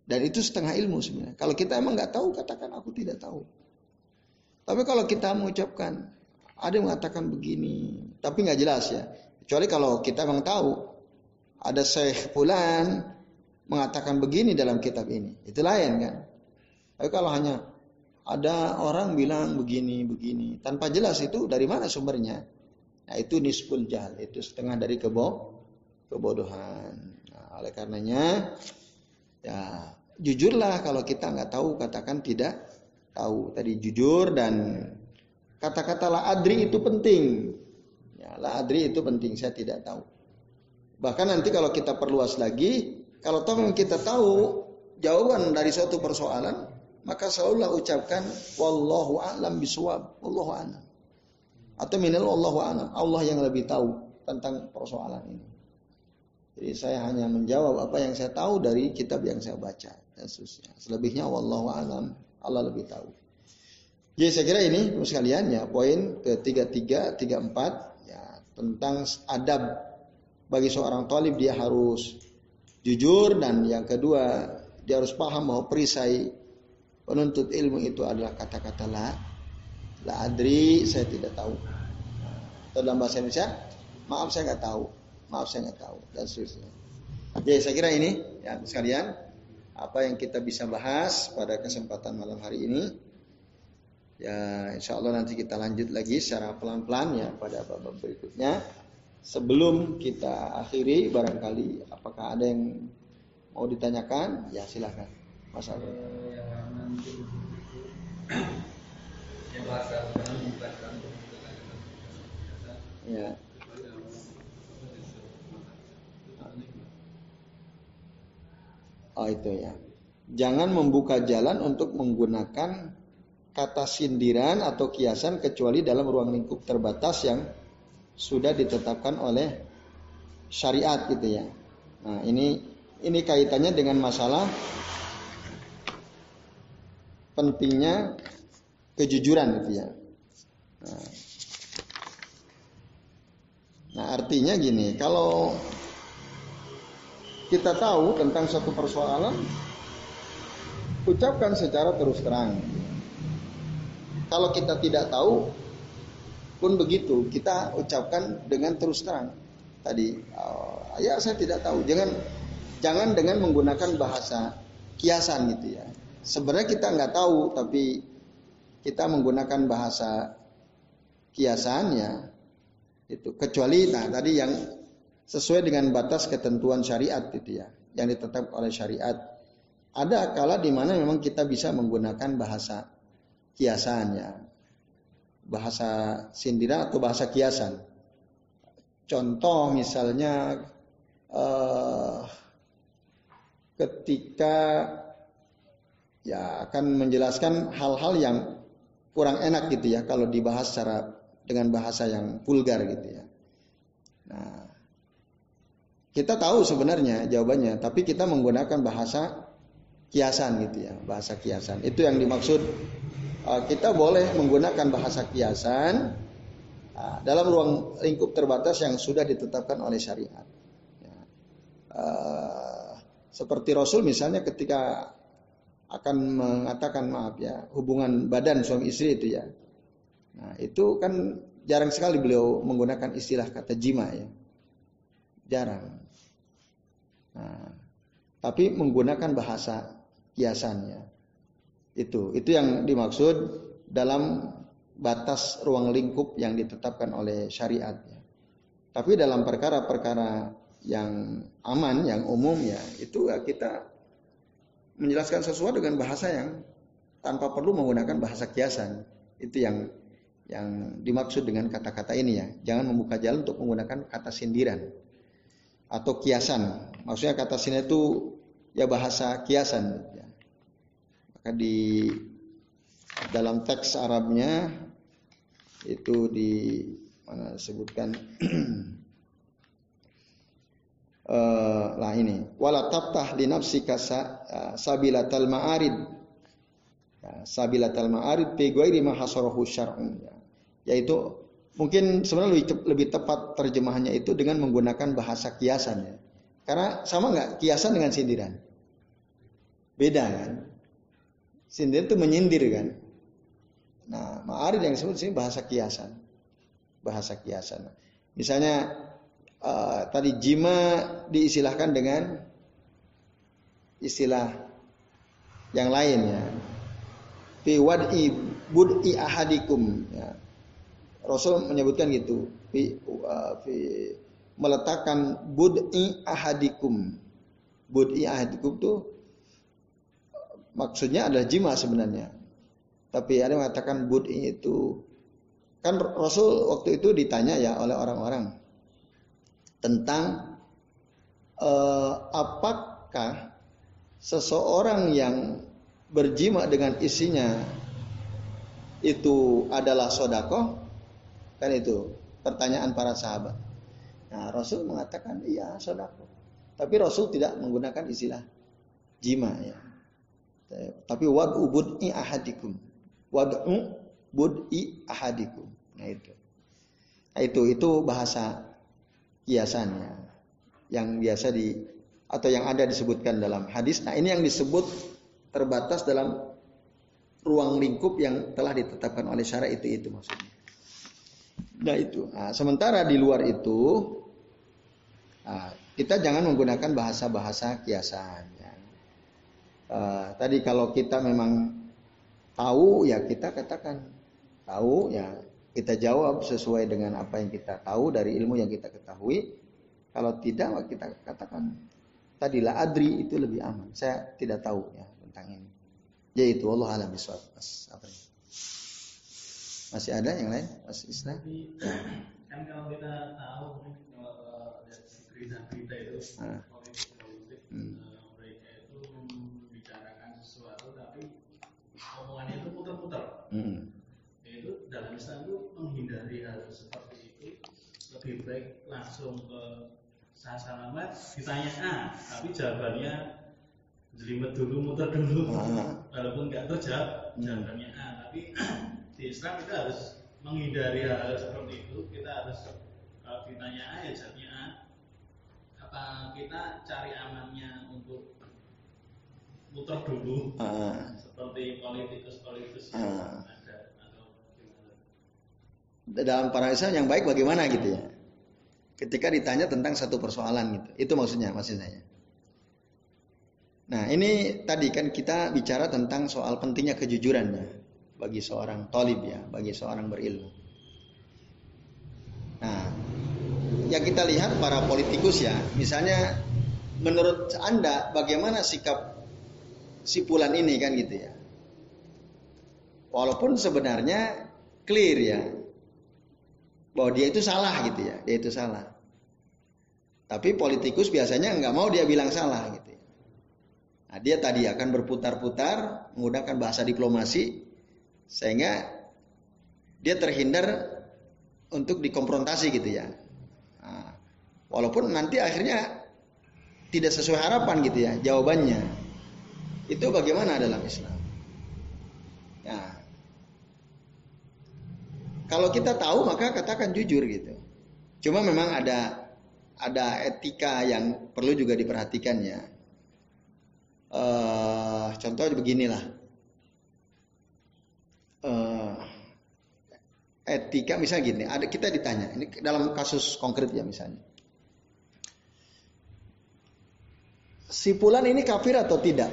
Dan itu setengah ilmu sebenarnya. Kalau kita emang nggak tahu, katakan aku tidak tahu. Tapi kalau kita mengucapkan, ada yang mengatakan begini, tapi nggak jelas ya. Kecuali kalau kita memang tahu, ada Syekh Fulan mengatakan begini dalam kitab ini, itu lain kan. Tapi kalau hanya ada orang bilang begini begini tanpa jelas itu dari mana sumbernya? Nah itu nisful jahal, itu setengah dari kebo kebodohan. Nah, oleh karenanya ya jujurlah kalau kita nggak tahu katakan tidak tahu. Tadi jujur dan kata-kata la adri itu penting. Ya, la adri itu penting, saya tidak tahu. Bahkan nanti kalau kita perluas lagi, kalau tahu kita tahu jawaban dari suatu persoalan, maka selalulah ucapkan wallahu a'lam bisawab, wallahu a'lam. Atau minal wallahu a'lam, Allah yang lebih tahu tentang persoalan ini. Jadi saya hanya menjawab apa yang saya tahu dari kitab yang saya baca dan seterusnya. Selebihnya wallahu a'lam, Allah lebih tahu. Jadi saya kira ini sekalian ya poin ketiga tiga tiga empat ya tentang adab bagi seorang talib dia harus jujur dan yang kedua dia harus paham bahwa perisai penuntut ilmu itu adalah kata-kata la la adri saya tidak tahu. Atau dalam bahasa Indonesia maaf saya nggak tahu. Maaf saya nggak tahu. Dan seterusnya. Jadi saya kira ini ya sekalian apa yang kita bisa bahas pada kesempatan malam hari ini. Ya insya Allah nanti kita lanjut lagi secara pelan-pelan ya pada babak berikutnya. Sebelum kita akhiri barangkali apakah ada yang mau ditanyakan? Ya silahkan Mas Agus. Ya. Oh itu ya. Jangan membuka jalan untuk menggunakan kata sindiran atau kiasan kecuali dalam ruang lingkup terbatas yang sudah ditetapkan oleh syariat gitu ya. Nah, ini ini kaitannya dengan masalah pentingnya kejujuran gitu ya. Nah, artinya gini, kalau kita tahu tentang satu persoalan, ucapkan secara terus terang. Kalau kita tidak tahu, pun begitu, kita ucapkan dengan terus terang. Tadi, oh, ya saya tidak tahu. Jangan jangan dengan menggunakan bahasa kiasan gitu ya. Sebenarnya kita nggak tahu, tapi kita menggunakan bahasa kiasannya itu kecuali nah tadi yang sesuai dengan batas ketentuan syariat gitu ya yang ditetapkan oleh syariat. Ada kala di mana memang kita bisa menggunakan bahasa kiasan ya. Bahasa sindiran atau bahasa kiasan. Contoh misalnya eh, ketika ya akan menjelaskan hal-hal yang kurang enak gitu ya kalau dibahas secara dengan bahasa yang vulgar gitu ya. Nah, kita tahu sebenarnya jawabannya, tapi kita menggunakan bahasa kiasan gitu ya, bahasa kiasan. Itu yang dimaksud uh, kita boleh menggunakan bahasa kiasan uh, dalam ruang lingkup terbatas yang sudah ditetapkan oleh syariat. Ya. Uh, seperti Rasul misalnya ketika akan mengatakan maaf ya hubungan badan suami istri itu ya. Nah itu kan jarang sekali beliau menggunakan istilah kata jima ya. Jarang. Nah, tapi menggunakan bahasa kiasannya. Itu, itu yang dimaksud dalam batas ruang lingkup yang ditetapkan oleh syariat. Tapi dalam perkara-perkara yang aman, yang umum ya, itu ya kita menjelaskan sesuatu dengan bahasa yang tanpa perlu menggunakan bahasa kiasan. Itu yang yang dimaksud dengan kata-kata ini ya. Jangan membuka jalan untuk menggunakan kata sindiran atau kiasan. Maksudnya kata sini itu ya bahasa kiasan. Maka di dalam teks Arabnya itu di mana disebutkan uh, lah ini. Wala tabtah li nafsika uh, sabilatal ma'arid. Ya, sabilatal ma'arid fi ghairi ma hasarahu syar'un. Ya. yaitu mungkin sebenarnya lebih, lebih tepat terjemahannya itu dengan menggunakan bahasa kiasan ya. Karena sama nggak kiasan dengan sindiran? Beda kan? Sindiran itu menyindir kan? Nah ma'arid yang disebut sini bahasa kiasan. Bahasa kiasan. Misalnya uh, tadi jima diistilahkan dengan istilah yang lain ya. Fi wad'i bud'i ahadikum ya. Rasul menyebutkan gitu. Fi, uh, fi meletakkan bud'i ahadikum. Bud'i ahadikum tuh maksudnya adalah jima sebenarnya. Tapi ada yang mengatakan bud'i itu kan Rasul waktu itu ditanya ya oleh orang-orang tentang uh, apakah seseorang yang berjima dengan isinya itu adalah sodako kan itu pertanyaan para sahabat. Nah Rasul mengatakan iya sodako, tapi Rasul tidak menggunakan istilah jima ya. Tapi wad'u bud'i ahadikum. Wad'u bud'i ahadikum. Nah itu. Nah itu itu bahasa kiasannya yang biasa di atau yang ada disebutkan dalam hadis. Nah, ini yang disebut terbatas dalam ruang lingkup yang telah ditetapkan oleh syara itu itu maksudnya. Nah itu. Nah, sementara di luar itu nah, kita jangan menggunakan bahasa-bahasa kiasan. Ya. Uh, tadi kalau kita memang tahu ya kita katakan tahu ya kita jawab sesuai dengan apa yang kita tahu dari ilmu yang kita ketahui. Kalau tidak, kita katakan tadilah adri itu lebih aman. Saya tidak tahu ya tentang ini. Yaitu Allah alam. Mas, apa ini? Masih ada yang lain? Mas Isna? Kan kalau kita tahu berita-berita itu ah. hmm. Eh, mereka itu membicarakan sesuatu tapi omongannya itu putar-putar. Hmm itu dalam Islam itu menghindari hal seperti itu lebih baik langsung ke sasalamat ditanya A tapi jawabannya jelimet dulu muter dulu ah. walaupun nggak terjawab hmm. jawabannya A tapi di Islam kita harus menghindari hal, hal seperti itu kita harus kalau ditanya A ya jawabnya A apa kita cari amannya untuk muter dulu ah. seperti politikus-politikus ah dalam para Islam yang baik bagaimana gitu ya. Ketika ditanya tentang satu persoalan gitu. Itu maksudnya maksudnya. Nah ini tadi kan kita bicara tentang soal pentingnya kejujuran ya. Bagi seorang tolib ya. Bagi seorang berilmu. Nah yang kita lihat para politikus ya. Misalnya menurut anda bagaimana sikap sipulan ini kan gitu ya. Walaupun sebenarnya clear ya bahwa dia itu salah gitu ya, dia itu salah. Tapi politikus biasanya nggak mau dia bilang salah gitu. Ya. Nah, dia tadi akan berputar-putar menggunakan bahasa diplomasi sehingga dia terhindar untuk dikonfrontasi gitu ya. Nah, walaupun nanti akhirnya tidak sesuai harapan gitu ya jawabannya. Itu bagaimana dalam Islam? Nah, kalau kita tahu maka katakan jujur gitu. Cuma memang ada ada etika yang perlu juga diperhatikan ya. Uh, contoh beginilah. Uh, etika misalnya gini, ada kita ditanya, ini dalam kasus konkret ya misalnya. Si Pulan ini kafir atau tidak?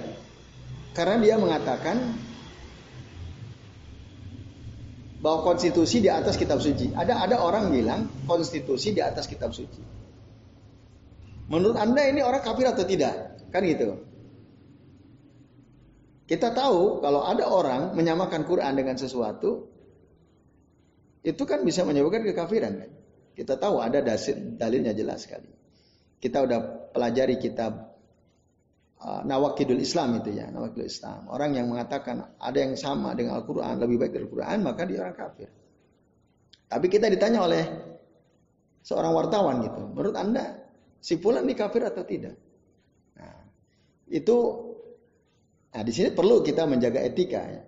Karena dia mengatakan bahwa konstitusi di atas kitab suci. Ada ada orang bilang konstitusi di atas kitab suci. Menurut Anda ini orang kafir atau tidak? Kan gitu. Kita tahu kalau ada orang menyamakan Quran dengan sesuatu itu kan bisa menyebabkan kekafiran kan. Kita tahu ada dalilnya jelas sekali. Kita udah pelajari kitab uh, nawakidul Islam itu ya, nawakidul Islam. Orang yang mengatakan ada yang sama dengan Al-Qur'an, lebih baik dari Al-Qur'an, maka dia orang kafir. Tapi kita ditanya oleh seorang wartawan gitu, menurut Anda si fulan ini kafir atau tidak? Nah, itu nah di sini perlu kita menjaga etika ya.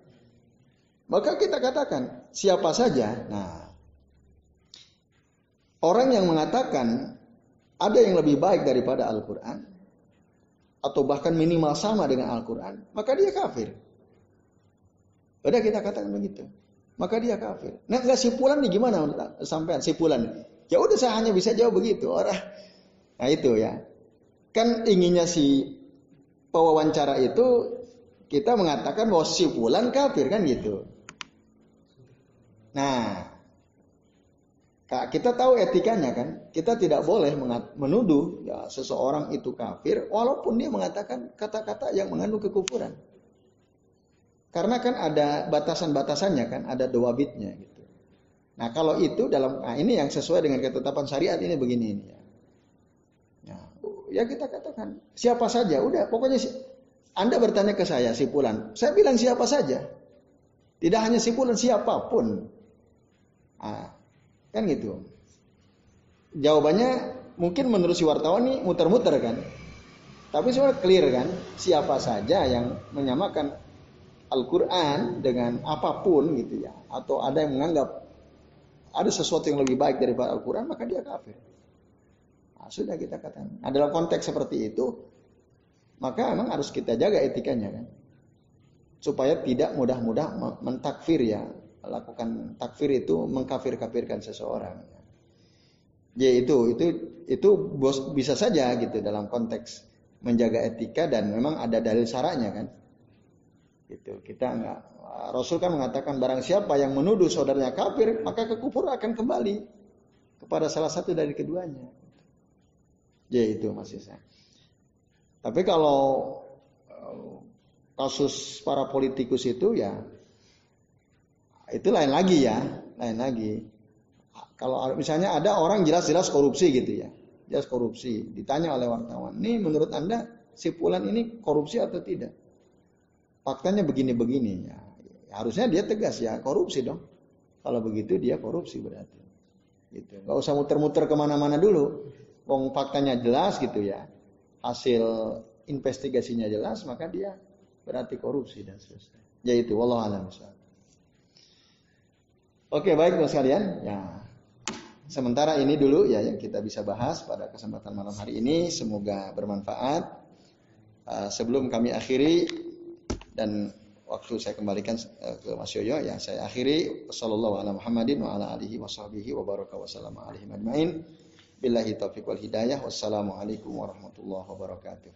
Maka kita katakan siapa saja. Nah, orang yang mengatakan ada yang lebih baik daripada Al-Qur'an atau bahkan minimal sama dengan Al-Qur'an, maka dia kafir. Udah kita katakan begitu. Maka dia kafir. Nah, enggak sipulan nih gimana sampai sipulan? Ya udah saya hanya bisa jawab begitu. Orang Nah itu ya. Kan inginnya si pewawancara itu kita mengatakan bahwa si fulan kafir kan gitu. Nah, kita tahu etikanya kan. Kita tidak boleh menuduh ya seseorang itu kafir walaupun dia mengatakan kata-kata yang mengandung kekufuran. Karena kan ada batasan-batasannya kan, ada dua bitnya gitu. Nah kalau itu dalam, nah ini yang sesuai dengan ketetapan syariat ini begini ini ya ya kita katakan siapa saja. Udah, pokoknya Anda bertanya ke saya si Pulan. Saya bilang siapa saja. Tidak hanya si Pulan, siapa pun. Ah, kan gitu. Jawabannya mungkin menurut si wartawan ini muter-muter kan. Tapi sebenarnya clear kan, siapa saja yang menyamakan Al-Quran dengan apa pun gitu ya. Atau ada yang menganggap ada sesuatu yang lebih baik daripada Al-Quran, maka dia kafir. Nah, sudah kita katakan. Nah, dalam konteks seperti itu, maka memang harus kita jaga etikanya kan. Supaya tidak mudah-mudah mentakfir ya. Lakukan takfir itu mengkafir-kafirkan seseorang. Ya itu, itu itu bos bisa saja gitu dalam konteks menjaga etika dan memang ada dalil syaratnya kan. Gitu. Kita enggak Rasul kan mengatakan barang siapa yang menuduh saudaranya kafir, maka kekufuran akan kembali kepada salah satu dari keduanya. Ya itu masih. Tapi kalau eh, kasus para politikus itu ya itu lain lagi ya, lain lagi. Kalau misalnya ada orang jelas-jelas korupsi gitu ya, jelas korupsi, ditanya oleh wartawan, ini menurut anda si Pulan ini korupsi atau tidak? Faktanya begini-begini ya, harusnya dia tegas ya korupsi dong. Kalau begitu dia korupsi berarti. Gitu. Gak usah muter-muter ke mana-mana dulu. Wong faktanya jelas gitu ya. Hasil investigasinya jelas, maka dia berarti korupsi dan seterusnya. Yaitu wallahu alam Oke, baik Bapak sekalian. Ya. Sementara ini dulu ya yang kita bisa bahas pada kesempatan malam hari ini. Semoga bermanfaat. Uh, sebelum kami akhiri dan waktu saya kembalikan uh, ke Mas Yoyo ya saya akhiri sallallahu Muhammadin. Wassalamualaikum warahmatullahi wabarakatuh.